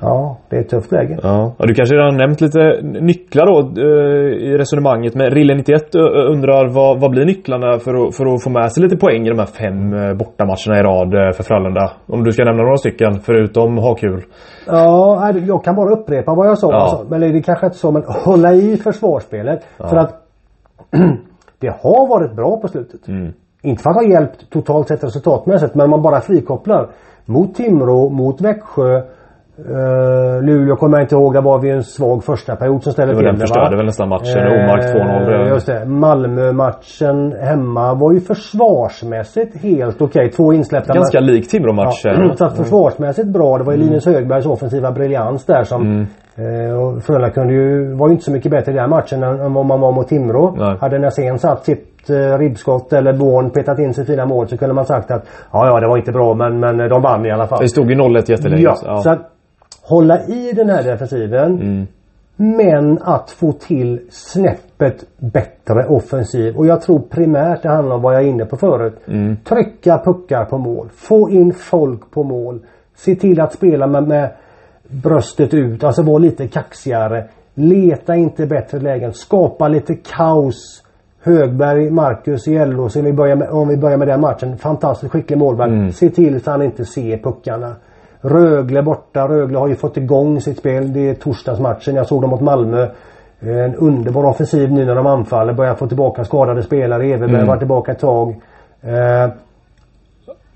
Ja, det är ett tufft läge. Ja. ja, du kanske redan nämnt lite nycklar då eh, i resonemanget. Men Rille 91 ö- undrar vad, vad blir nycklarna för att, för att få med sig lite poäng i de här fem eh, bortamatcherna i rad eh, för Frölunda? Om du ska nämna några stycken förutom ha kul. Ja, jag kan bara upprepa vad jag sa. Ja. Alltså, men det kanske inte så, men hålla i försvarsspelet. För att det har varit bra på slutet. Mm. Inte för att har hjälpt totalt sett resultatmässigt, men man bara frikopplar. Mot Timrå, mot Växjö. Uh, Luleå kommer jag inte ihåg, det var vid en svag första period som ställde Det till den det. förstörde va? väl nästan matchen. Eh, Omark 2-0. Just det. Malmö-matchen hemma var ju försvarsmässigt helt okej. Två insläppta Ganska lik Timrå-matchen. Ja, så att försvarsmässigt bra. Det var ju Linus Högbergs offensiva briljans där som Mm. eh, och Frölunda kunde ju, var ju inte så mycket bättre i den matchen än, än vad man var mot Timrå. Nej. Hade Näsén satt sitt eh, ribbskott eller Born petat in sig fina mål så kunde man sagt att ja, ja, det var inte bra men, men de vann i alla fall. Det stod ju 0-1 jättelänge. Ja, så att hålla i den här defensiven. Men att få till snäppet bättre offensiv. Och jag tror primärt det handlar om vad jag är inne på förut. Mm. Trycka puckar på mål. Få in folk på mål. Se till att spela med, med bröstet ut. Alltså vara lite kaxigare. Leta inte bättre lägen. Skapa lite kaos. Högberg, Marcus LO, så vi börjar med, om vi börjar med den matchen. Fantastiskt skicklig målvakt. Mm. Se till så han inte ser puckarna. Rögle borta. Rögle har ju fått igång sitt spel. Det är torsdagsmatchen. Jag såg dem mot Malmö. En underbar offensiv nu när de anfaller. Börjar få tillbaka skadade spelare. Everberg Mm. var tillbaka ett tag. Eh,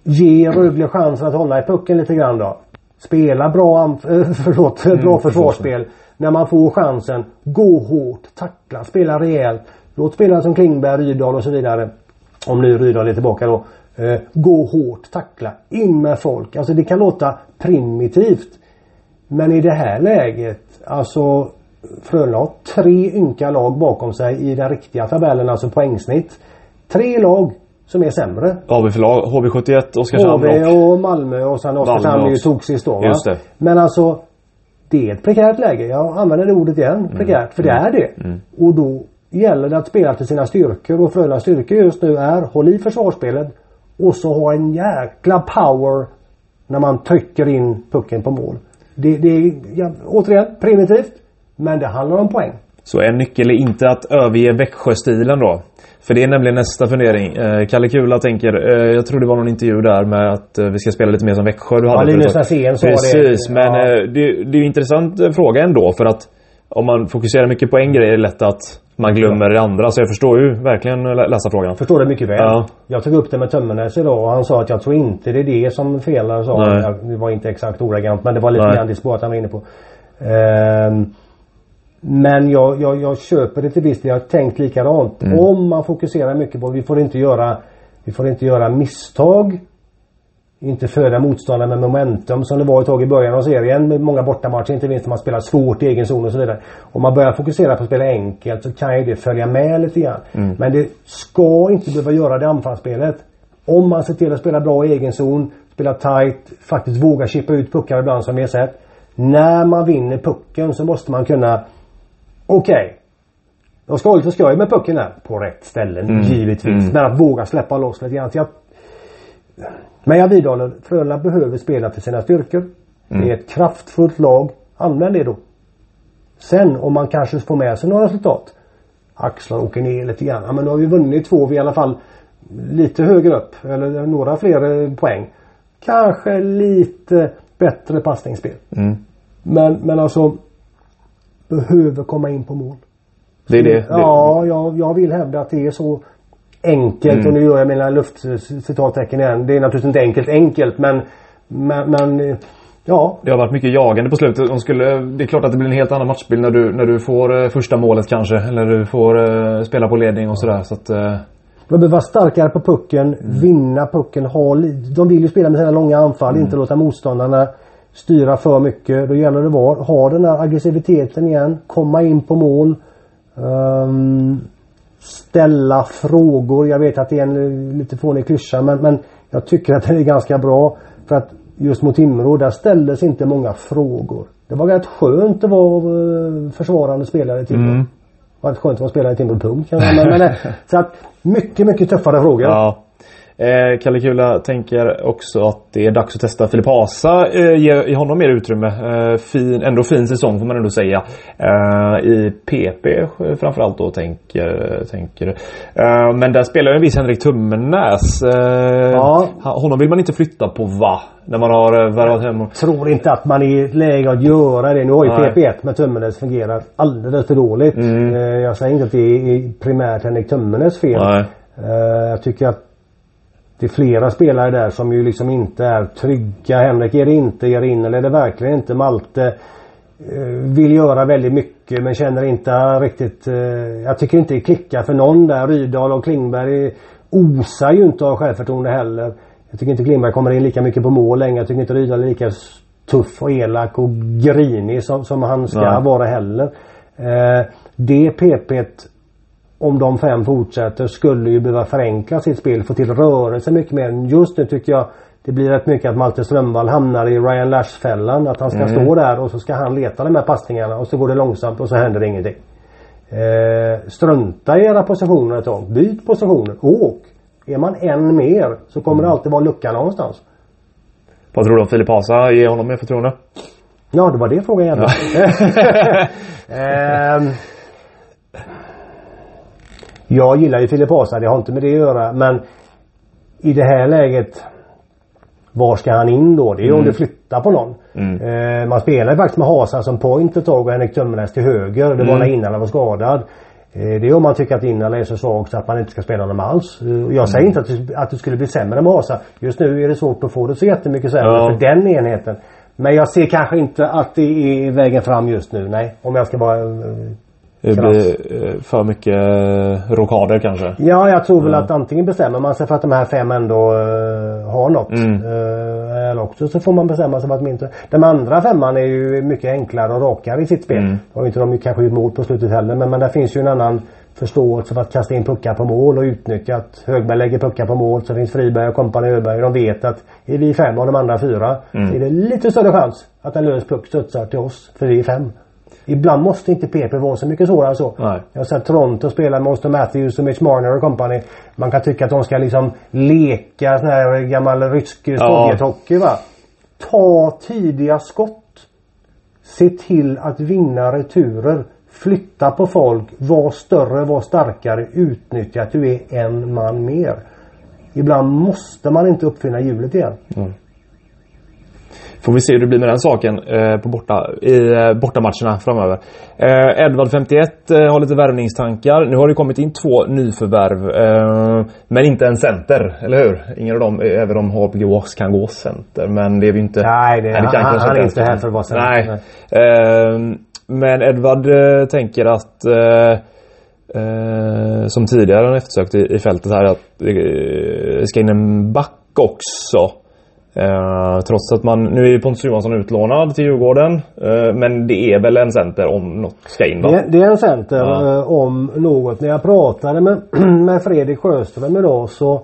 ge Rögle chansen att hålla i pucken lite grann då. Spela bra, eh, förlåt, bra försvarsspel. När man får chansen. Gå hårt. Tackla. Spela rejält. Låt spelare som Klingberg, Rydahl och så vidare. Om nu Rydahl är tillbaka då. Eh, gå hårt. Tackla. In med folk. Alltså det kan låta primitivt. Men i det här läget, alltså Frölunda har tre ynka lag bakom sig i den riktiga tabellen, alltså poängsnitt. Tre lag som är sämre. Vi för lag? HV71, Oskarshamn HV och... Malmö och sen Oskarshamn ju tog sist då? Just det. Men alltså Det är ett prekärt läge. Jag använder det ordet igen. Prekärt. För det är det. Och då gäller det att spela till sina styrkor. Och Frölundas styrkor just nu är håll i försvarsspelet. Och så ha en jäkla power när man trycker in pucken på mål. Det, det är ja, återigen primitivt. Men det handlar om poäng. Så en nyckel är inte att överge Växjö-stilen då? För det är nämligen nästa fundering. Eh, Kalle Kula tänker, eh, jag tror det var någon intervju där med att eh, vi ska spela lite mer som Växjö. Du hade Linus förut. Näsén sa det. Precis, men Ja. eh, det, det är ju intressant eh, fråga ändå för att om man fokuserar mycket på en grej är det lätt att man glömmer det andra. Så jag förstår ju verkligen lä- läsa frågan. Förstår det mycket väl. Ja. Jag tog upp det med Tömmernes idag och han sa att jag tror inte det är det som felar. Sa han. Det var inte exakt ordagrant men det var lite grann det spåret han var inne på. Ehm, men jag, jag, jag köper det till viss del. Jag har tänkt likadant. Mm. Om man fokuserar mycket på vi får inte göra Vi får inte göra misstag. Inte föda motståndare med momentum som det var ett tag i början av serien med många bortamatcher. Inte minst när man spelar svårt i egen zon och så vidare. Om man börjar fokusera på att spela enkelt så kan ju det följa med lite grann. Mm. Men det ska inte behöva göra det anfallsspelet. Om man ser till att spela bra i egen zon, spela tight, faktiskt våga chippa ut puckar ibland som vi har sett. När man vinner pucken så måste man kunna Okej. Jag ska lite skoj med pucken här. På rätt ställen, Mm. givetvis. Mm. Men att våga släppa loss lite grann. Så jag, men jag vidhåller, Frölunda behöver spela till sina styrkor. Mm. Det är ett kraftfullt lag. Använd det då. Sen om man kanske får med sig några resultat. Axlar åker ner lite grann. Ja, men nu har vi vunnit två, vi i alla fall lite högre upp. Eller några fler eh, poäng. Kanske lite bättre passningsspel. Mm. Men, men alltså behöver komma in på mål. Det är det. Ja, jag, jag vill hävda att det är så enkelt Mm. och nu gör jag mina luftcitattecken igen. Det är naturligtvis inte enkelt enkelt men men, men ja. Det har varit mycket jagande på slutet. De skulle, det är klart att det blir en helt annan matchbild när du, när du får eh, första målet kanske. Eller du får eh, spela på ledning och sådär. Så att, eh, De behöver vara starkare på pucken, vinna pucken, ha De vill ju spela med sina långa anfall, inte låta motståndarna styra för mycket. Då gäller det att ha den här aggressiviteten igen, komma in på mål. ehm, ställa frågor. Jag vet att det är en lite fånig klyscha men, men jag tycker att det är ganska bra. För att just mot Timrå, där ställdes inte många frågor. Det var rätt skönt att vara eh, försvarande spelare i Timrå. Mm. Det var rätt skönt att vara spelare i Timrå, punkt. Men, men, eh, så att mycket, mycket tuffare frågor. ja. Eh, Kalle Kula tänker också att det är dags att testa Filip Hasa. Eh, ge, ge honom mer utrymme. Eh, fin, ändå fin säsong får man ändå säga. Eh, I PP framförallt då tänker, tänker eh, Men där spelar ju en viss Henrik Tummenäs. Eh, Ja. Honom vill man inte flytta på va? När man har eh, värvat hem och... tror inte att man är i läge att göra det. Nu har ju Nej. PP1 med Tummenäs fungerat alldeles för dåligt. Mm. Jag säger inte att det är primärt Henrik Tummenäs fel. Nej. Jag tycker att det är flera spelare där som ju liksom inte är trygga. Henrik är det inte, ger in eller är det verkligen inte. Malte eh, vill göra väldigt mycket men känner inte riktigt... eh, Jag tycker inte det klickar för någon där. Rydahl och Klingberg osar ju inte av självförtroende heller. Jag tycker inte Klingberg kommer in lika mycket på mål längre. Jag tycker inte Rydahl är lika tuff och elak och grinig som, som han ska Nej. vara heller. Eh, det PP om de fem fortsätter skulle ju behöva förenkla sitt spel, få till rörelse mycket mer. Just nu tycker jag Det blir rätt mycket att Malte Strömvall hamnar i Ryan Lash-fällan. Att han ska Mm. stå där och så ska han leta de här passningarna och så går det långsamt och så händer det ingenting. Eh, strunta i era positioner ett tag. Byt positioner. Åk. Är man en mer så kommer det alltid vara en lucka någonstans. Vad tror du om Filip Hasa? Ge honom mer förtroende? Ja, det var det frågan gällde. Ehm, jag gillar ju Filip Hasa, det har inte med det att göra. Men i det här läget var ska han in då? Det är ju om du flyttar på någon. Eh, man spelar ju faktiskt med Hasa som point ett tag och Henrik Tömmernes till höger. Det var när Innala var skadad. Eh, det är om man tycker att Innala är så svag så att man inte ska spela honom alls. Eh, Jag säger inte att det, att det skulle bli sämre med Hasa. Just nu är det svårt att få det så jättemycket sämre Ja. för den enheten. Men jag ser kanske inte att det är vägen fram just nu. Nej. Om jag ska vara... eh, Det Krass. blir eh, för mycket eh, rockader kanske. Ja, jag tror väl att antingen bestämmer man sig för att de här fem ändå uh, har något. Mm. Eh, eller också så får man bestämma sig för att de inte... Den andra femman är ju mycket enklare och rakare i sitt spel. Mm. Ju inte de kanske gjort mål på slutet heller. Men, men där finns ju en annan förståelse för att kasta in puckar på mål och utnyttja att Högberg lägger puckar på mål. Så finns Friberg och kompani Öberg. De vet att är vi fem och de andra fyra Mm. så är det lite större chans att en lös puck studsar till oss. För vi är fem. Ibland måste inte PP vara så mycket svårare än så. Nej. Jag har sett Toronto spela med Austin Matthews och Mitch Marner och company. Man kan tycka att de ska liksom leka sån här gammal rysk sovjethockey va. Ta tidiga skott. Se till att vinna returer. Flytta på folk. Var större, var starkare. Utnyttja att du är en man mer. Ibland måste man inte uppfinna hjulet igen. Får vi se hur det blir med den saken eh, på borta, i eh, bortamatcherna framöver. Eh, Edvard 51 eh, har lite värvningstankar. Nu har det kommit in två nyförvärv. Eh, men inte en center, eller hur? Ingen av dem, eh, även om HBG Walks kan gå center. Men det är vi inte... Nej, det- han- kan han- han är inte här för att vara center. Nej. Nej. Eh, men Edvard eh, tänker att eh, eh, som tidigare han eftersökt i, i fältet här att det ska in en back också. Eh, trots att man, nu är ju Pontus Johansson utlånad till Djurgården. Eh, men det är väl en center om något ska in va? Det, det är en center Ja. eh, om något. När jag pratade med, med Fredrik Sjöström idag så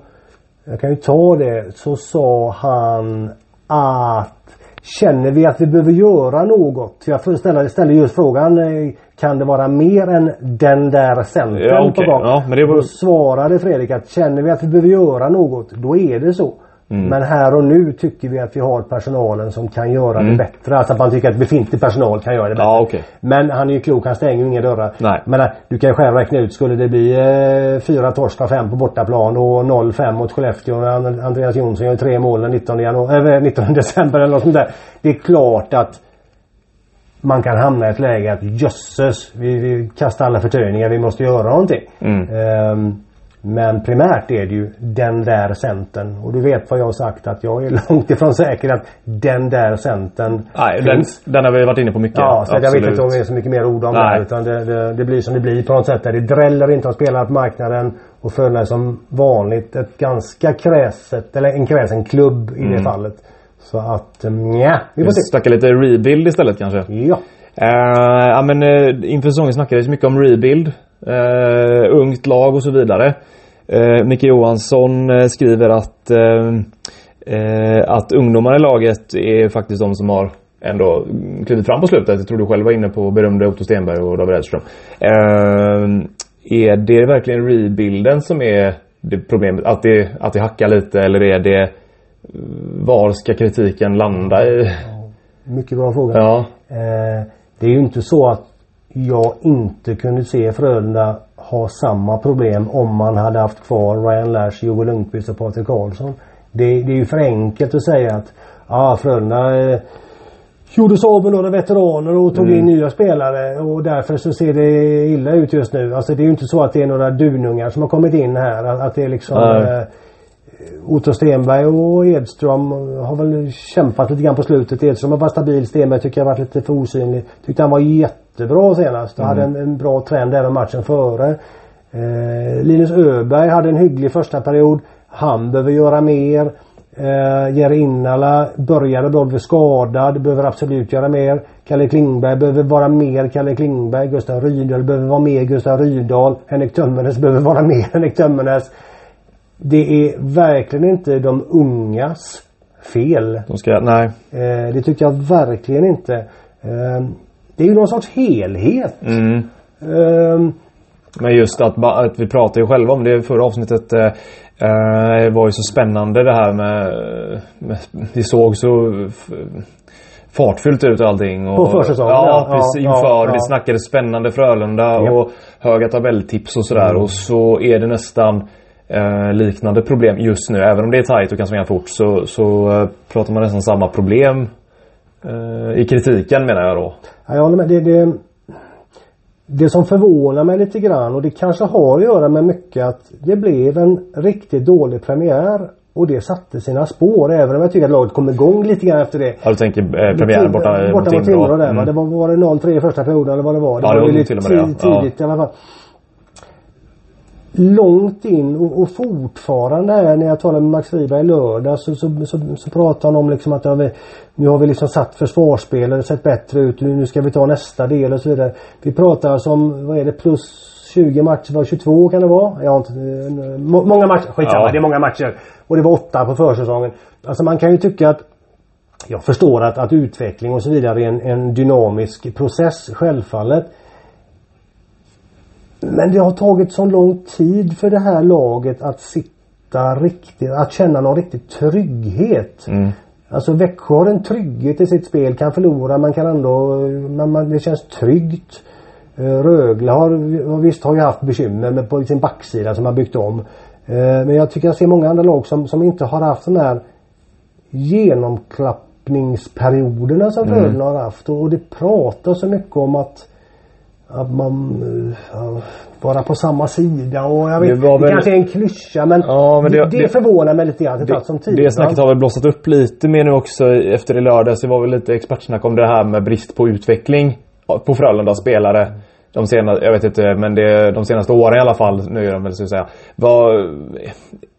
jag kan ju ta det. Så sa han att Känner vi att vi behöver göra något? Jag ställa, ställer just frågan. eh, Kan det vara mer än den där centern Ja, på okej. gång? Ja, men det var- Då svarade Fredrik att känner vi att vi behöver göra något, då är det så. Mm. Men här och nu tycker vi att vi har personalen som kan göra Mm. det bättre. Alltså att man tycker att befintlig personal kan göra det bättre. Ja, okej. Men han är ju klok, han stänger ju inga dörrar. Nej. Men äh, du kan ju själv räkna ut, skulle det bli eh, fyra torsk fem på bortaplan och 0-5 mot Skellefteå och And- Andreas Jonsson gör tre mål den 19, januari, äh, 19 december eller något sånt där. Det är klart att man kan hamna i ett läge att jösses, vi, vi kastar alla förtöjningar, vi måste göra någonting. Mm. Ehm, men primärt är det ju den där centern. Och du vet vad jag har sagt att jag är långt ifrån säker att den där centern Nej, den, finns. den har vi varit inne på mycket. Ja, så jag vet inte om det är så mycket mer ord om Nej. det. Utan det, det, det blir som det blir på något sätt. Där det dräller inte att spela på marknaden. Och Frölunda är som vanligt ett ganska kräset, eller en kräsen klubb i Mm. det fallet. Så att, nja, vi Vi får se. snackar lite rebuild istället kanske. Ja. Eh, ja men uh, inför säsongen snackades mycket om rebuild. Uh, ungt lag och så vidare. Uh, Micke Johansson eh, skriver att eh, eh, att ungdomar i laget är faktiskt de som har ändå klivit fram på slutet. Jag tror du själv var inne på berömde Otto Stenberg och David Edström. Eh, är det verkligen rebuilden som är det problemet? Att det, att det hackar lite eller är det var ska kritiken landa i? Mycket bra fråga. Ja. Eh, det är ju inte så att jag inte kunde se Frölunda ha samma problem om man hade haft kvar Ryan Lash, Joel Lundqvist och Patrik Karlsson. Det, det är ju för enkelt att säga att ah, Frölunda eh, gjorde sig av med några veteraner och tog in nya spelare och därför så ser det illa ut just nu. Alltså det är ju inte så att det är några dunungar som har kommit in här. Att, att det är liksom eh, Otto Stenberg och Edström har väl kämpat lite grann på slutet. Edström har varit stabil. Stenberg tycker jag varit lite för osynlig. Tyckte han var jättebra senast. Hade en, en bra trend även matchen före. Eh, Linus Öberg hade en hygglig första period. Han behöver göra mer. Eh, Jerry Innala började bra, blev skadad. Behöver absolut göra mer. Kalle Klingberg behöver vara mer Kalle Klingberg. Gustav Rydahl behöver vara mer Gustav Rydahl. Henrik Tömmernes behöver vara mer Henrik Tömmernes. Det är verkligen inte de ungas fel. De ska, nej. Eh, det tycker jag verkligen inte. Eh, det är ju någon sorts helhet. Mm. Eh, Men just att, att vi pratade ju själva om det i förra avsnittet. Eh, eh, det var ju så spännande det här med... med det såg så fartfyllt ut allting. Och, På försäsongen, Ja, ja. precis. Ja, inför. ja. Det snackades spännande Frölunda Ja. och höga tabelltips och sådär. Och så är det nästan eh, liknande problem just nu. Även om det är tajt och kan svänga fort så, så eh, pratar man nästan samma problem i kritiken menar jag då. Ja, jag håller med. Det, det, det som förvånar mig lite grann och det kanske har att göra med mycket att det blev en riktigt dålig premiär och det satte sina spår även om jag tycker att laget kom igång lite grann efter det. Ja, du tänker eh, premiären borta, borta mot Timrå där va. Mm. Det var, var det 0-3 i första perioden eller vad det var. Det Ja, det var var ju till och med det, ja. tidigt i alla fall. Långt in och, och fortfarande här när jag talade med Max Friberg i lördag så, så, så, så pratade han om liksom att vi, nu har vi liksom satt försvarsspel, det har sett bättre ut, nu, ska vi ta nästa del och så vidare. Vi pratar alltså om, vad är det, plus 20 matcher, var 22 kan det vara? Jag inte, eh, må, många matcher, skitsamma, Ja. det är många matcher. Och det var åtta på försäsongen. Alltså man kan ju tycka att jag förstår att, att utveckling och så vidare är en, en dynamisk process, självfallet. Men det har tagit så lång tid för det här laget att sitta riktigt, att känna någon riktig trygghet. Mm. Alltså Växjö har en trygghet i sitt spel, kan förlora, man kan ändå, man, man, det känns tryggt. Eh, Rögle har, visst har ju haft bekymmer med på sin backsida som har byggt om. Eh, Men jag tycker jag ser många andra lag som, som inte har haft de här genomklappningsperioderna som Mm. Frölunda har haft. Och det pratas så mycket om att att man eh, ja, vara på samma sida och jag vet, Det det, väl- kanske är en klyscha men, Ja, men det, det- det, det- förvånar mig lite grann det tagit som tid. Det snacket har väl blossat upp lite mer nu också efter i lördags. Det var väl lite expertsnack om det här med brist på utveckling på Frölunda spelare. De senaste, jag vet inte, men det, de senaste åren i alla fall. Nu är de väl så att säga. Vad,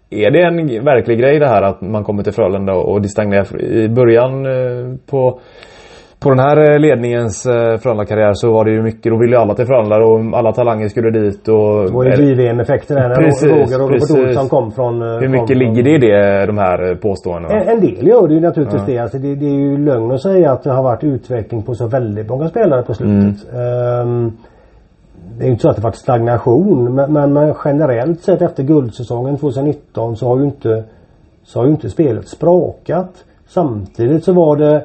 är det en verklig grej det här att man kommer till Frölunda och det stagnerar? I början eh, på på den här eh, ledningens eh, Frölunda-karriär så var det ju mycket, då ville ju alla till Frölunda och alla talanger skulle dit och... Det var ju JVM-effekten där när Precis, Roger och Robert. Olsson kom från... eh, Hur kom mycket från, ligger det i det, de här eh, påståendena? En, en del gör det ju naturligtvis det. Alltså det. Det är ju lögn att säga att det har varit utveckling på så väldigt många spelare på slutet. Ehm, det är ju inte så att det varit stagnation men, men, men generellt sett efter guldsäsongen 2019 så har ju inte så har ju inte spelet sprakat. Samtidigt så var det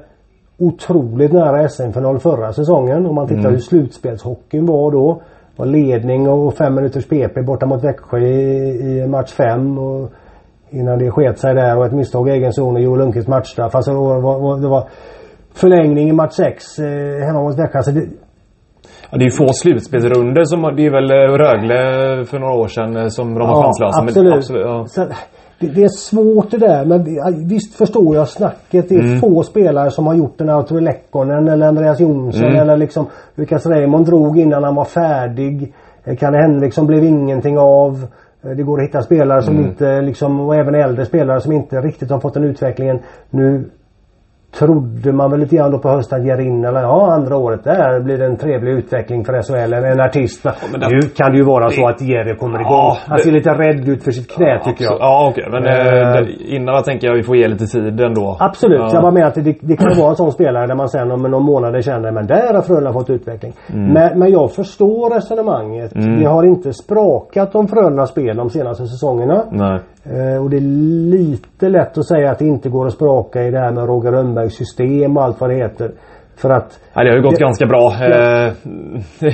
otroligt nära SM-final förra säsongen. Om man tittar hur slutspelshockeyn var då. Var ledning och fem minuters PP borta mot Växjö i, i match fem. Och innan det sket sig där och ett misstag i egen zon och Joel Lundqvist matchstraff. Alltså det var, det var förlängning i match sex eh, hemma mot Växjö. Alltså det, Ja, det är ju få slutspelsrunder som, det är väl Rögle för några år sedan eh, som de var chanslösa. men- absolut. absolut ja. Så, det, det är svårt det där men visst förstår jag snacket. Det är Mm. få spelare som har gjort en Arturi Lekkonen eller Andreas Jonsson Mm. eller liksom Lukas Raymond drog innan han var färdig. Eh, Kalle Henriksson blev ingenting av. Eh, Det går att hitta spelare som Mm. inte liksom och även äldre spelare som inte riktigt har fått den utvecklingen. Nu trodde man väl lite grann då på hösten att Jerin eller ja andra året där blir det en trevlig utveckling för SHL. En, en artist. men det- nu kan det ju vara så att Jerry kommer igång. Ja, Han det- ser lite rädd ut för sitt knä tycker jag. Ja okej men Eh. eh, det- innan tänker jag vi får ge lite tid ändå. Absolut, Ja. jag bara menar att det, det kan vara en sån spelare där man sen om någon månad känner men där har Frölunda fått utveckling. Mm. Men, men jag förstår resonemanget. Det har inte sprakat om Frölundas spel de senaste säsongerna. Nej. Eh, och det är lite lätt att säga att det inte går att spraka i det här med Roger Rönnbergs system och allt vad det heter. För att Nej, det har ju gått Det- ganska bra eh,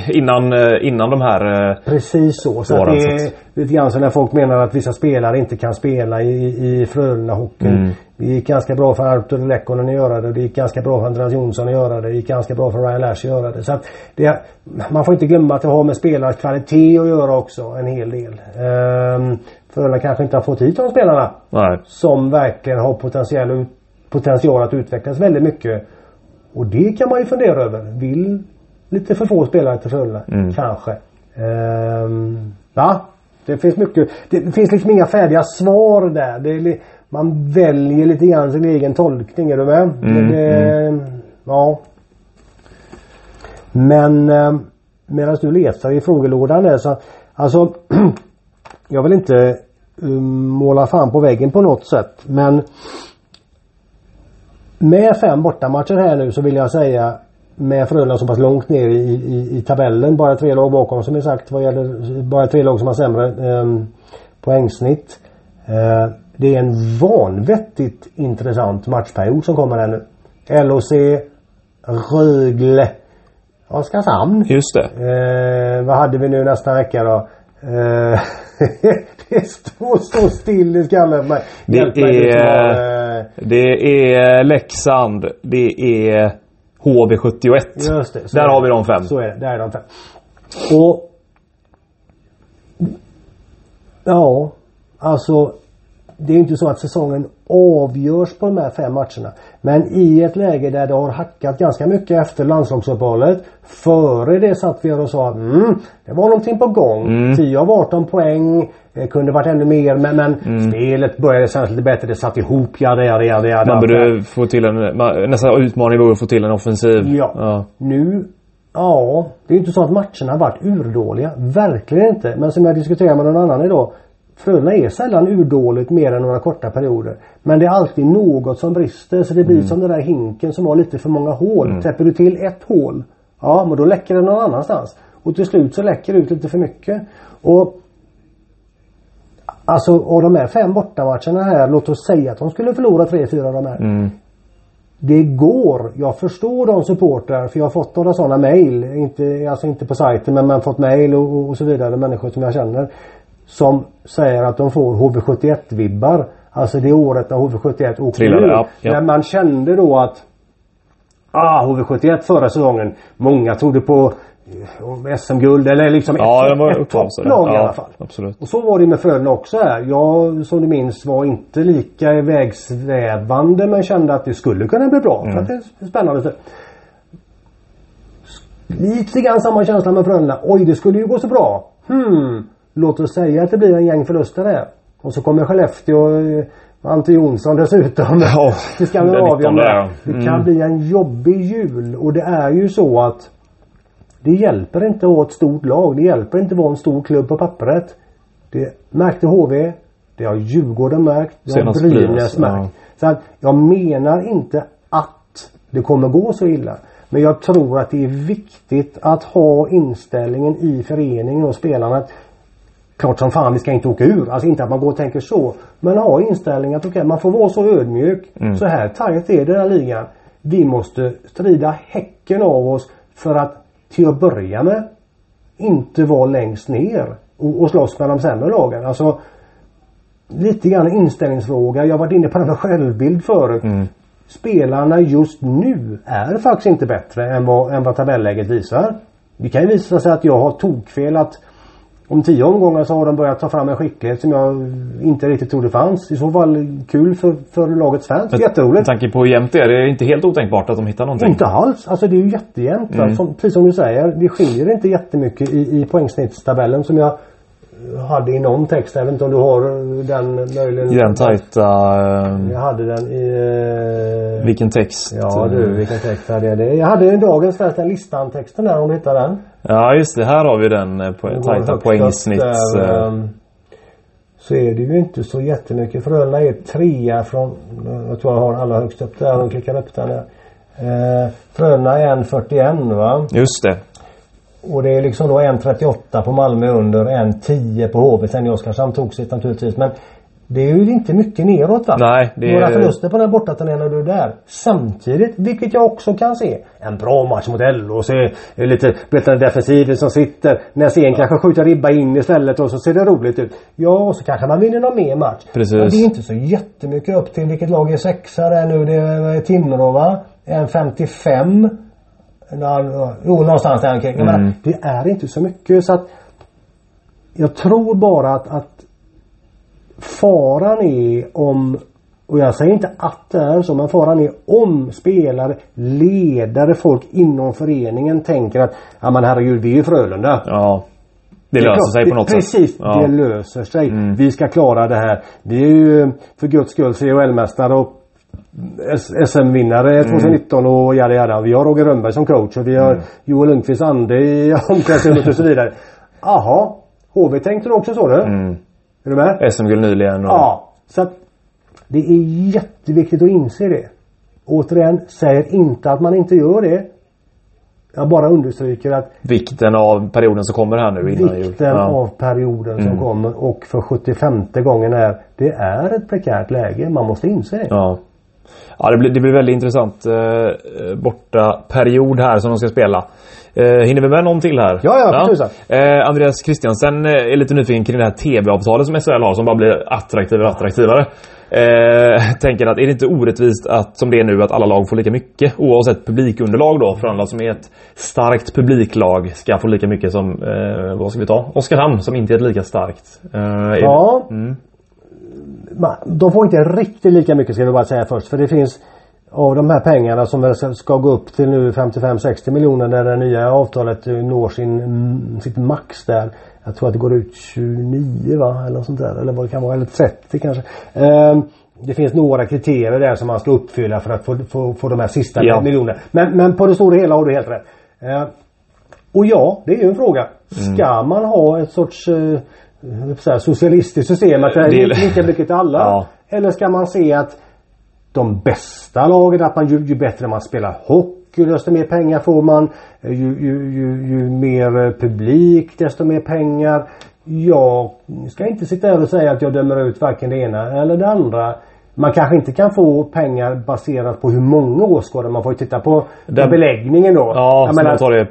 innan, eh, innan de här... Eh, Precis så. Så att det är lite grann som när folk menar att vissa spelare inte kan spela i, i Frölunda-hockeyn. Mm. Det gick ganska bra för Artur Lekkonen att göra det. Det gick ganska bra för Andreas Jonsson att göra det. Det gick ganska bra för Ryan Lash att göra det. Så att det, man får inte glömma att det har med spelarens kvalitet att göra också en hel del. Um, Frölunda kanske inte har fått hit de spelarna nej. som verkligen har potential, potential att utvecklas väldigt mycket. Och det kan man ju fundera över. Vill lite för få spelare till Frölunda? Mm. Kanske. Ehm, ja, det finns mycket. Det finns liksom inga färdiga svar där. Det man väljer lite grann sin egen tolkning. Är du med? Mm, det, Ja. Men eh, medan du letar i frågelådan där så Alltså Jag vill inte um, måla fan på väggen på något sätt men med fem bortamatcher här nu så vill jag säga med Frölunda så pass långt ner i, i, i tabellen. Bara tre lag bakom som är sagt vad gäller bara tre lag som har sämre eh, poängsnitt. Eh, det är en vanvettigt intressant matchperiod som kommer här nu. LOC, Rögle, Oskarshamn. Just det. Eh, vad hade vi nu nästa vecka då? Eh, det står still i skallen mig. Det är- eh, Det är Leksand. Det är HV71. Just det. Där är har vi de fem. Så är det. Där är de fem. Och... Ja, alltså. Det är inte så att säsongen avgörs på de här fem matcherna. Men i ett läge där det har hackat ganska mycket efter landslagsuppehållet. Före det satt vi och sa mm, det var någonting på gång. Mm. 10 av 18 poäng. Det kunde varit ännu mer men, men Mm. spelet började kännas lite bättre. Det satt ihop. Jada, jada, jada, jada. Man borde få till en... Man, nästa utmaning vore att få till en offensiv. Ja. ja. Nu, ja, det är inte så att matcherna har varit urdåliga. Verkligen inte. Men som jag diskuterade med någon annan idag. Frölunda är sällan urdåligt mer än några korta perioder. Men det är alltid något som brister. Så det blir som den där hinken som har lite för många hål. Täpper du till ett hål. Ja, men då läcker det någon annanstans. Och till slut så läcker det ut lite för mycket. Och Alltså av de här fem bortamatcherna här, låt oss säga att de skulle förlora tre, fyra av de här. Det går. Jag förstår de supportrar för jag har fått några sådana mail. Inte, alltså inte på sajten men man har fått mail och, och så vidare. Människor som jag känner. Som säger att de får HV71-vibbar. Alltså det året när HV71 åkte Trillade, ur. ja, ja. När man kände då att Ah, HV71 förra säsongen. Många trodde på eh, SM-guld eller liksom Ja, ett, var ett topplag i Ja, alla fall. absolut. Och så var det med Frölunda också här. Jag som du minns var inte lika ivägsvävande men kände att det skulle kunna bli bra. För att det är spännande. Lite grann samma känsla med Frölunda. Oj det skulle ju gå så bra. Hmm. Låt oss säga att det blir en gäng förluster där. Och så kommer Skellefteå och Ante Jonsson dessutom Ja, till Skandinavien. den 19 där, ja. Det Mm. kan bli en jobbig jul och det är ju så att det hjälper inte att ha ett stort lag. Det hjälper inte att vara en stor klubb på pappret. Det märkte HV. Det har Djurgården märkt. Det har Brynäs märkt. Så att jag menar inte att det kommer gå så illa. Men jag tror att det är viktigt att ha inställningen i föreningen och spelarna att Klart som fan vi ska inte åka ur. Alltså inte att man går och tänker så. Men ha inställningen att okej man får vara så ödmjuk. Så här tajt är den här ligan. Vi måste strida häcken av oss för att till att börja med inte vara längst ner och, och slåss med de sämre lagen. Alltså lite grann en inställningsfråga. Jag har varit inne på det med självbild förut. Spelarna just nu är faktiskt inte bättre än vad, än vad tabelläget visar. Det kan ju visa sig att jag har tokfel att om tio omgångar så har de börjat ta fram en skicklighet som jag inte riktigt trodde fanns. I så fall kul för, för lagets fans. Med Jätteroligt. tanke på hur jämnt det är. Det är inte helt otänkbart att de hittar någonting. Inte alls. Alltså det är ju jättejämnt. va? Som, precis som du säger. Det skiljer inte jättemycket i, i poängsnittstabellen som jag hade i någon text. Jag vet inte om du har den möjligen. I den tajta... eh, Jag hade den i... eh, Vilken text. Ja du, vilken text hade jag det? Jag hade i dagens förresten listan-texten där om du hittar den. Ja just det, här har vi den eh, går tajta poängsnitts... där, eh, ehm, Så är det ju inte så jättemycket. Frölunda är trea från... Jag tror jag har alla högst upp där. och klickar upp den där. Eh, Frölunda är 1.41 va? Just det. Och det är liksom då 1.38 på Malmö under, 1.10 på. Sen i Oskarshamn tog sitt naturligtvis. Men det är ju inte mycket neråt va? Nej, det är- Några förluster på den här bortaturnén när du är där. Samtidigt, vilket jag också kan se. En bra match mot LHC. Lite bättre defensiven som sitter. Näsén kanske skjuter ribba in istället och så ser det roligt ut. Ja, och så kanske man vinner någon mer match. Precis. Men det är inte så jättemycket upp till vilket lag är sexa där nu. Det är Timrå va? 1.55. Jo, någonstans där omkring. Mm. Det är inte så mycket så att jag tror bara att, att faran är om och jag säger inte att det är så men faran är om spelare, ledare, folk inom föreningen tänker att ja men herregud vi är ju Frölunda. Ja. Det löser klart, sig på något Precis, sätt. Ja. Mm. det löser sig. Vi ska klara det här. Vi är ju för guds skull CHL-mästare och SM-vinnare 2019 och jada jada. Vi har Roger Rönnberg som coach och vi har Mm. Joel Lundqvist ande i omklädningsrummet och så vidare. Jaha, HV tänkte du också så du? Mm. Är du med? SM-guld nyligen. Och... Ja. Så att det är jätteviktigt att inse det. Återigen, säger inte att man inte gör det. Jag bara understryker att Vikten av perioden som kommer här nu innan jul. vikten Ja. av perioden som Mm. kommer och för 75 gången är det är ett prekärt läge. Man måste inse det. Ja. Ja, det blir, det blir väldigt intressant eh, borta period här som de ska spela. Eh, hinner vi med någon till här? Ja, ja, tusan. eh, Andreas Christiansen eh, är lite nyfiken kring det här TV-avtalet som SHL har som bara blir attraktivare och attraktivare. Eh, tänker att är det inte orättvist att som det är nu att alla lag får lika mycket oavsett publikunderlag då för alla som är ett starkt publiklag ska få lika mycket som eh, vad ska vi ta? Oskarshamn som inte är ett lika starkt. Eh, Ja. Mm. De får inte riktigt lika mycket ska vi bara säga först. För det finns av de här pengarna som ska- gå upp till nu 55-60 miljoner när det nya avtalet eh, når sin, mm, sitt max där. Jag tror att det går ut 29 va? Eller sånt där. Eller vad det kan vara. Eller 30 kanske. Ehm, det finns några kriterier där som man ska uppfylla för att få, få, få de här sista Ja. miljonerna. Men, men på det stora hela har du helt rätt. Ehm, och ja, det är ju en fråga. Ska man ha ett sorts eh, så här, socialistiskt system? Att det är lika- mycket till alla? Ja. Eller ska man se att de bästa lagen, att man ju, ju bättre man spelar hockey desto mer pengar får man. Ju, ju, ju, ju mer eh, publik desto mer pengar. Jag ska inte sitta här och säga att jag dömer ut varken det ena eller det andra. Man kanske inte kan få pengar baserat på hur många åskådare. Man får ju titta på Den- beläggningen då. Ja, Jag menar- man, tar det,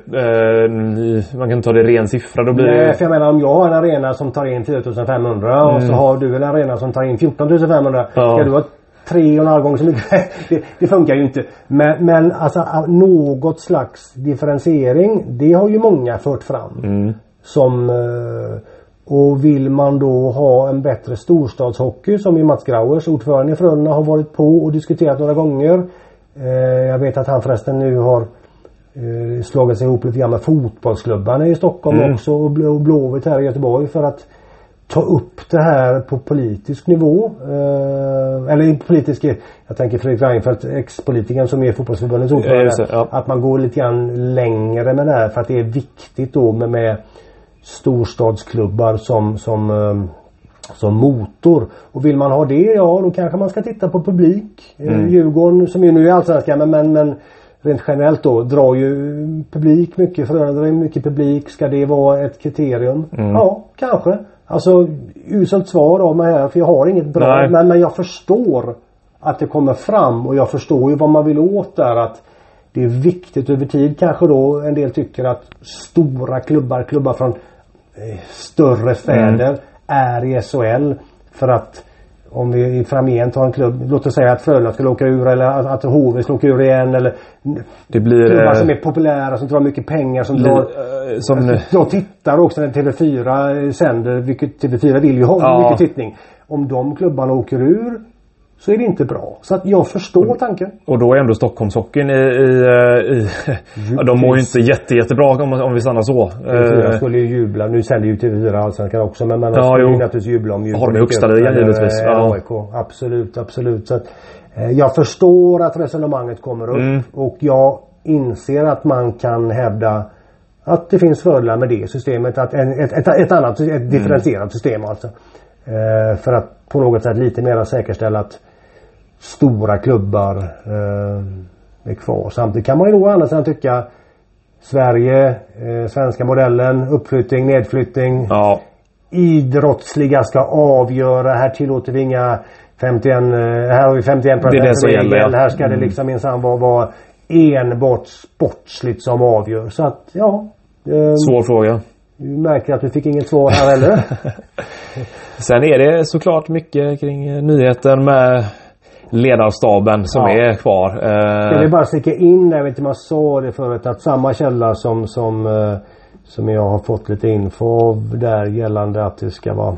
eh, man kan ta det ren siffra. Då blir Nej, det... för jag menar om jag har en arena som tar in 4500 och så har du en arena som tar in 14500. Ja. Ska du ha tre och en halv gång så mycket? det, det funkar ju inte. Men, men alltså något slags differentiering det har ju många fört fram. Mm. Som eh, och vill man då ha en bättre storstadshockey som ju Mats Grauers, ordförande i Frölunda, har varit på och diskuterat några gånger. Eh, jag vet att han förresten nu har eh, slagit sig ihop lite grann med fotbollsklubbarna i Stockholm Mm. också och Blå- och Blåvitt här i Göteborg för att ta upp det här på politisk nivå. Eh, eller politisk, jag tänker Fredrik Reinfeldt, ex-politikern som är fotbollsförbundets Ja, ordförande. det, ja. Att man går lite grann längre med det här för att det är viktigt då med, med storstadsklubbar som, som, eh, som motor. Och vill man ha det, ja då kanske man ska titta på publik. Mm. Djurgården som ju nu är allsvenskan men, men, men rent generellt då drar ju publik mycket. Frölunda drar mycket publik. Ska det vara ett kriterium? Ja, kanske. Alltså uselt svar av mig här för jag har inget bra. Nej. Men, men jag förstår att det kommer fram och jag förstår ju vad man vill åt där. Att det är viktigt över tid kanske då en del tycker att stora klubbar, klubbar från eh, större städer är i SHL. För att om vi framgent har en klubb, låt oss säga att Frölunda skulle åka ur eller att, att HV skulle åka ur igen eller Det blir... klubbar eh, som är populära som drar mycket pengar som drar eh, som, de tittar också när TV4 sänder, vilket TV4 vill ju ha Ja. mycket tittning. Om de klubbarna åker ur så är det inte bra. Så att jag förstår tanken. och då är ändå Stockholmshockeyn i... i, eh, i ja, de mår ju inte jätte, jättebra om, om vi stannar så. TV4 Eh, skulle ju jubla. Nu sänder ju TV4 Allsvenskan också men, de Ja, skulle ju naturligtvis jubla om Har de högsta ligan, givetvis. Ja. AIK. Absolut, absolut. Så att, eh, jag förstår att resonemanget kommer upp Mm. och jag inser att man kan hävda att det finns fördelar med det systemet. Att en, ett, ett, ett annat, Mm. ett differentierat system alltså. Eh, för att på något sätt lite mer säkerställa att stora klubbar eh, är kvar. Samtidigt kan man ju då å andra sidan tycka Sverige, eh, svenska modellen, uppflyttning, nedflyttning. ja. Idrottsliga ska avgöra. Här tillåter vi inga 51, eh, här har vi 51 Det är det som gäller, ja. Mm. Här ska det liksom minsann vara, vara enbart sportsligt som avgör. Så att ja. Eh, Svår fråga. du märker att vi fick inget svar här heller. Sen är det såklart mycket kring eh, nyheten med ledarstaben som Ja. är kvar. Jag Eh, vill bara sticka in där, jag vet inte om jag sa det förut, att samma källa som, som, eh, som jag har fått lite info av där gällande att det ska vara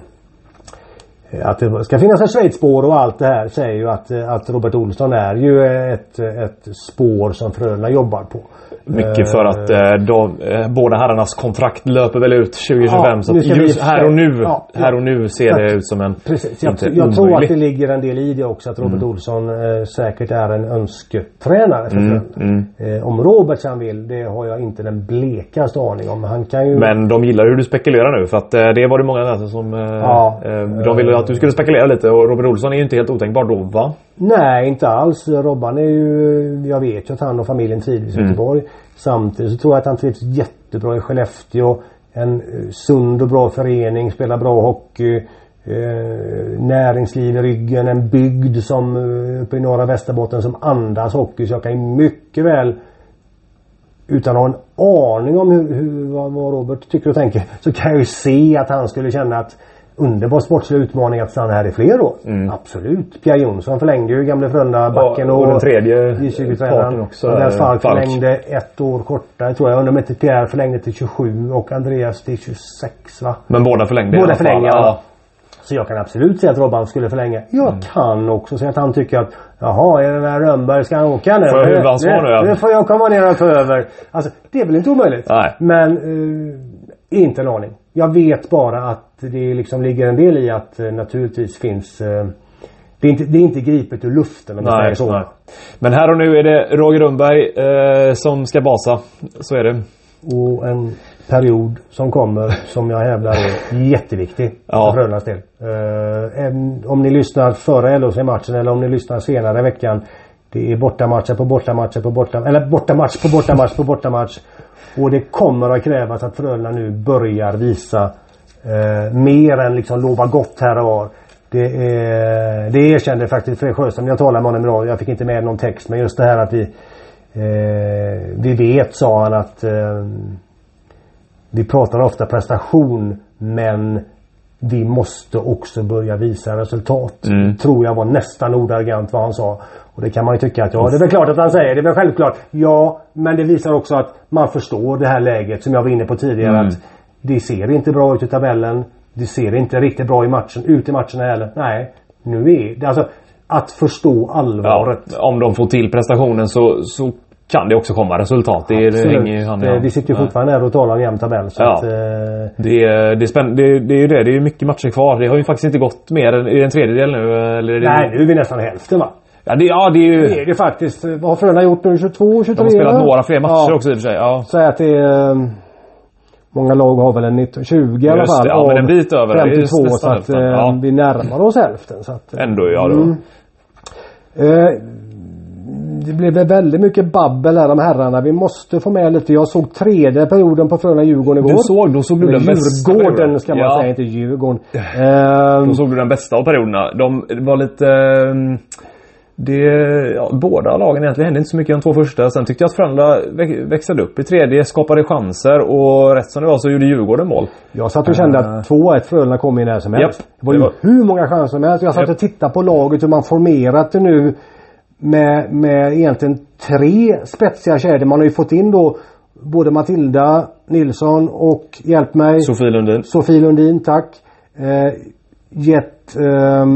eh, att det ska finnas ett Schweizspår och allt det här säger ju att, eh, att Robert Olsson är ju ett, ett spår som Frölunda jobbar på. Mycket för att eh, de, eh, båda herrarnas kontrakt löper väl ut 2025. Ja, så ska vi- just här och nu, Ja, här och nu ser det ut som en Precis. Jag, inte jag tror att det ligger en del i det också att Robert Olsson eh, säkert är en önsketränare för Mm, Frölunda. Eh, om Robert sen vill, det har jag inte den blekaste aning om. Han kan ju... Men de gillar hur du spekulerar nu för att eh, det var det många där som... eh, Ja. eh, de vill att du skulle spekulera lite och Robert Olsson är ju inte helt otänkbar då va? Nej inte alls. Robban är ju Jag vet ju att han och familjen trivs i mm. Göteborg. Samtidigt så tror jag att han trivs jättebra i Skellefteå. En eh, sund och bra förening, spelar bra hockey. Eh, näringsliv i ryggen, en bygd som eh, uppe i norra Västerbotten som andas hockey. Så jag kan mycket väl utan att ha en aning om hur, hur vad Robert tycker och tänker så kan jag ju se att han skulle känna att underbar sportslig utmaning att stanna här i fler år. Mm. Absolut. Pierre Jonsson förlängde ju gamle Frölunda-backen och, och, den tredje parten också. Andreas Falk, Falk förlängde ett år kortare tror jag. Undrar om inte Pierre förlängde till 27 och Andreas till 26 va? Men båda förlängde Båda förlängde ja. Så jag kan absolut säga att Robban skulle förlänga. Jag mm. kan också säga att han tycker att Jaha, är det där Rönnberg, ska han åka nu? Får jag huvudansvar nu? Nu får jag komma ner och ta över. Alltså, det är väl inte omöjligt. Nej. Men uh, inte en aning. Jag vet bara att det liksom ligger en del i att uh, naturligtvis finns uh, det är, inte, det är inte gripet ur luften om nej, så. Nej. Men här och nu är det Roger Rönnberg eh, som ska basa. Så är det. Och en period som kommer som jag hävdar är jätteviktig ja. för Frölundas del. Uh, om ni lyssnar före LHC-matchen eller om ni lyssnar senare i veckan. Det är bortamatcher på bortamatcher på bortamatcher. Eller bortamatch på bortamatch på bortamatch. Och det kommer att krävas att Frölunda nu börjar visa uh, mer än liksom lova gott här och var. Det, är, det erkände faktiskt Fredrik Sjöström. Jag talade med honom idag. Jag fick inte med någon text. Men just det här att vi eh, Vi vet sa han att eh, vi pratar ofta prestation men vi måste också börja visa resultat. Mm. Tror jag var nästan ordagrant vad han sa. Och det kan man ju tycka att ja, det är väl klart att han säger. Det är väl självklart. Ja, men det visar också att man förstår det här läget som jag var inne på tidigare. Mm. Att det ser inte bra ut i tabellen. Det ser inte riktigt bra i matchen, ut i matcherna heller. Nej, nu är det alltså att förstå allvaret. Ja, om de får till prestationen så, så kan det också komma resultat. Det, det hänger ju hand i Vi sitter ju fortfarande här och talar om jämn tabell. Så ja. att, eh... det, är, det, är spänn det, det är ju det. Det är mycket matcher kvar. Det har ju faktiskt inte gått mer än... En tredjedel nu? Eller. Nej, nu är vi nästan hälften va? Ja det, ja, det är ju... Det är det faktiskt. Vad har Frölunda gjort nu? 22, 23? De har spelat några fler matcher ja. också i och för sig. Ja. Så att det. Eh, många lag har väl en 19, 20 i alla fall. Ja, men en bit över. 52 så att eh, ja. vi närmar oss hälften. Så att, Ändå ja. Då. Mm. Eh, det blev väldigt mycket babbel här om herrarna. Vi måste få med lite. Jag såg tredje perioden på Frölunda-Djurgården igår. Du såg? Då såg du den bästa Djurgården ska man ja. säga, inte Djurgården. Uh, då såg du den bästa av perioderna. De var lite... Um, det, ja, båda lagen egentligen hände inte så mycket de två första. Sen tyckte jag att Frölunda växlade upp i tredje, skapade chanser och rätt som det var så gjorde Djurgården mål. Jag satt och kände att 2-1 Frölunda kom in när som helst. Yep. Det var ju det var... hur många chanser som helst. Jag satt yep. och tittade på laget hur man formerat det nu med, med egentligen tre spetsiga kedjor. Man har ju fått in då både Matilda Nilsson och, hjälp mig, Sofie Lundin. Sofie Lundin, tack. Eh, gett, eh,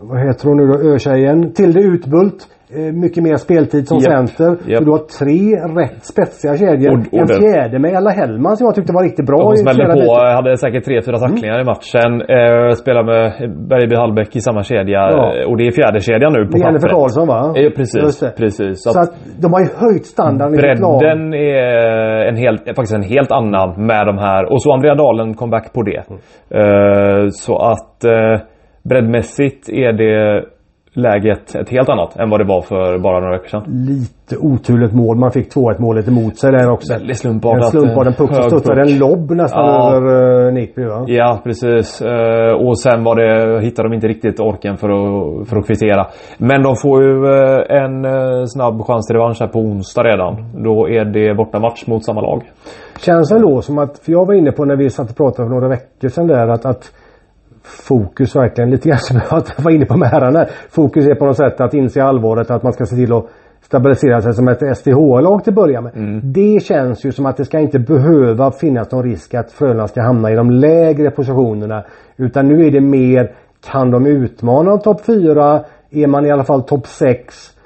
vad heter hon nu då, Ötjejen, Tilde Utbult Eh, mycket mer speltid som yep. center. Yep. Du har tre rätt spetsiga kedjor. Och, och en fjärde med Ella Hellman som jag tyckte var riktigt bra. De smällde på. Biten. Hade säkert tre, fyra tacklingar mm. i matchen. Eh, spelar med Bergby Hallbäck i samma kedja. Ja. Och det är fjärde kedjan nu på det. Det för Karlsson va? Eh, precis. precis. Så, så att, de har ju höjt standarden i Bredden är en helt, faktiskt en helt annan med de här. Och så Andrea Dalen kom back på det. Mm. Eh, så att eh, breddmässigt är det läget ett helt annat än vad det var för bara några veckor sedan. Lite oturligt mål. Man fick 2-1 målet emot sig där också. Väldigt slumpartat. En slumpartad puck som studsade en lobb nästan ja. över uh, Nickby va? Ja precis. Uh, och sen var det, hittade de inte riktigt orken för att, för att kvittera. Men de får ju uh, en uh, snabb chans till revansch här på onsdag redan. Då är det bortamatch mot samma lag. Känns det då som att, för jag var inne på när vi satt och pratade för några veckor sedan där att, att fokus verkligen lite grann som jag var inne på med herrarna. Fokus är på något sätt att inse allvaret att man ska se till att stabilisera sig som ett STH-lag till att börja med. Mm. Det känns ju som att det ska inte behöva finnas någon risk att Frölunda ska hamna i de lägre positionerna. Utan nu är det mer, kan de utmana topp 4? Är man i alla fall topp 6?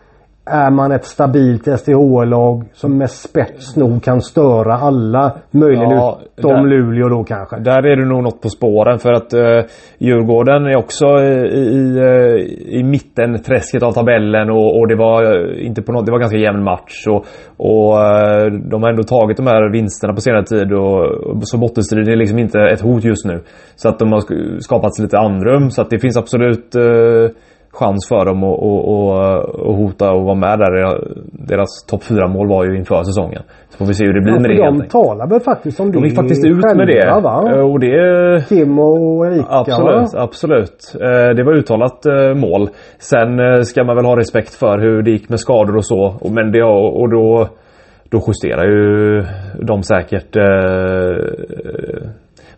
Är man ett stabilt SDHL-lag som med spets nog kan störa alla. Möjligen Ja, utom där- Luleå då kanske. Där är det nog något på spåren för att uh, Djurgården är också i, i, eh, i mitten träsket av tabellen och, och det var eh, inte på något, det var ganska jämn match och, och eh, de har ändå tagit de här vinsterna på senare tid och, så bottenstriden är liksom inte ett hot just nu. Så att de har sk- skapat lite andrum så att det finns absolut eh, chans för dem att, att, att, att hota och vara med där. Deras topp 4 mål var ju inför säsongen. Så får vi se hur det blir Ja, med det de talar väl faktiskt om det De gick faktiskt ut själva, med det. Va? Eh, Och det... Kim och Erika va? Absolut, absolut. Eh, Det var uttalat eh, mål. Sen ska man väl ha respekt för hur det gick med skador och så. Och- Men det, och då, då justerar ju de säkert eh,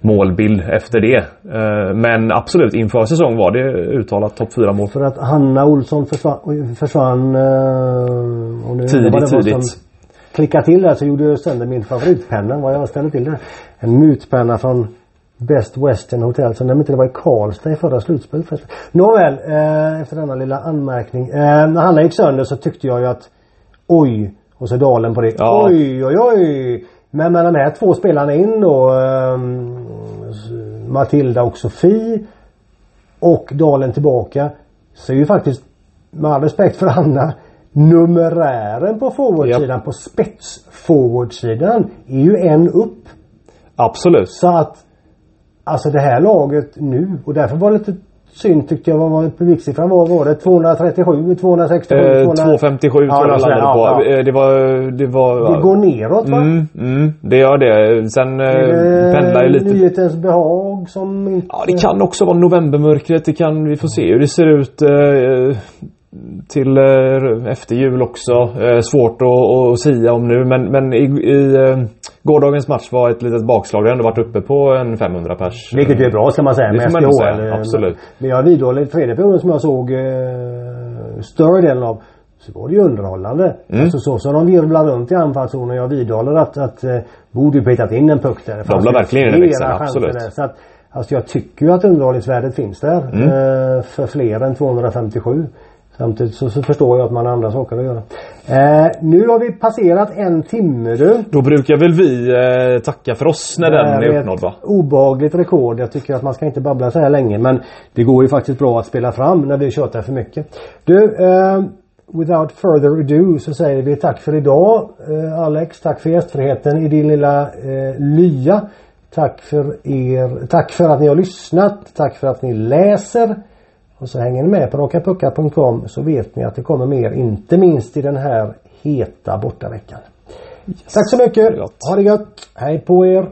målbild efter det. Eh, Men absolut, inför säsong var det uttalat topp 4 mål. För att Hanna Olsson försvann, försvann eh, och nu Tidigt, det tidigt. Som klickade till där så gjorde jag sönder min favoritpenna. Vad jag ställde till det. En mutpenna från Best Western Hotel. Så nämnde inte det var i Karlstad i förra slutspelet. förresten. Nåväl, eh, efter denna lilla anmärkning. Eh, när Hanna gick sönder så tyckte jag ju att oj, och så dalen på det. Ja. Oj, oj, oj. Men med de här två spelarna in då. ehm, Matilda och Sofie och Dalen tillbaka så är ju faktiskt med all respekt för Anna numerären på forwardsidan på spets-forwardsidan är ju en upp. Absolut. Så att alltså det här laget nu och därför var det lite synd tyckte jag. Var publiksiffran var? Var det 237, 267, Eh, 200... 257 Ja, tror jag landade på. ja. Eh, Det var... Det, var Det går neråt va? Mm, mm, det gör det. Sen eh, det pendlar ju lite. Nyhetens behag som inte... Ja, det kan också vara novembermörkret. Det kan, vi får se hur det ser ut eh, till eh, efter jul också. Eh, svårt att, att sia om nu men, men i, i eh, gårdagens match var ett litet bakslag. Det har ändå varit uppe på en 500 pers. Vilket är bra ska man säga Det med man säga, absolut. Men jag vidhåller tredje perioden som jag såg eh, större delen av. Så var det ju underhållande. Mm. Alltså så som de virvlar runt i anfallszonen. Jag vidhåller att, att eh, borde ju petat in en puck där. Fanns la verkligen in en växel, absolut. där. Så att, alltså jag tycker ju att underhållningsvärdet finns där. Mm. Eh, för fler än 257. Samtidigt så, så förstår jag att man har andra saker att göra. Eh, nu har vi passerat en timme du. Då brukar väl vi eh, tacka för oss när den är uppnådd va? ett obagligt rekord. Jag tycker att man ska inte babbla så här länge. Men det går ju faktiskt bra att spela fram när vi tjatar för mycket. Du, eh, without further ado så säger vi tack för idag. Eh, Alex, tack för gästfriheten i din lilla eh, lya. Tack för er. Tack för att ni har lyssnat. Tack för att ni läser. Och så hänger ni med på rakapuckar.com så vet ni att det kommer mer. Inte minst i den här heta bortaveckan. Tack så mycket. Ha det gött. Hej på er.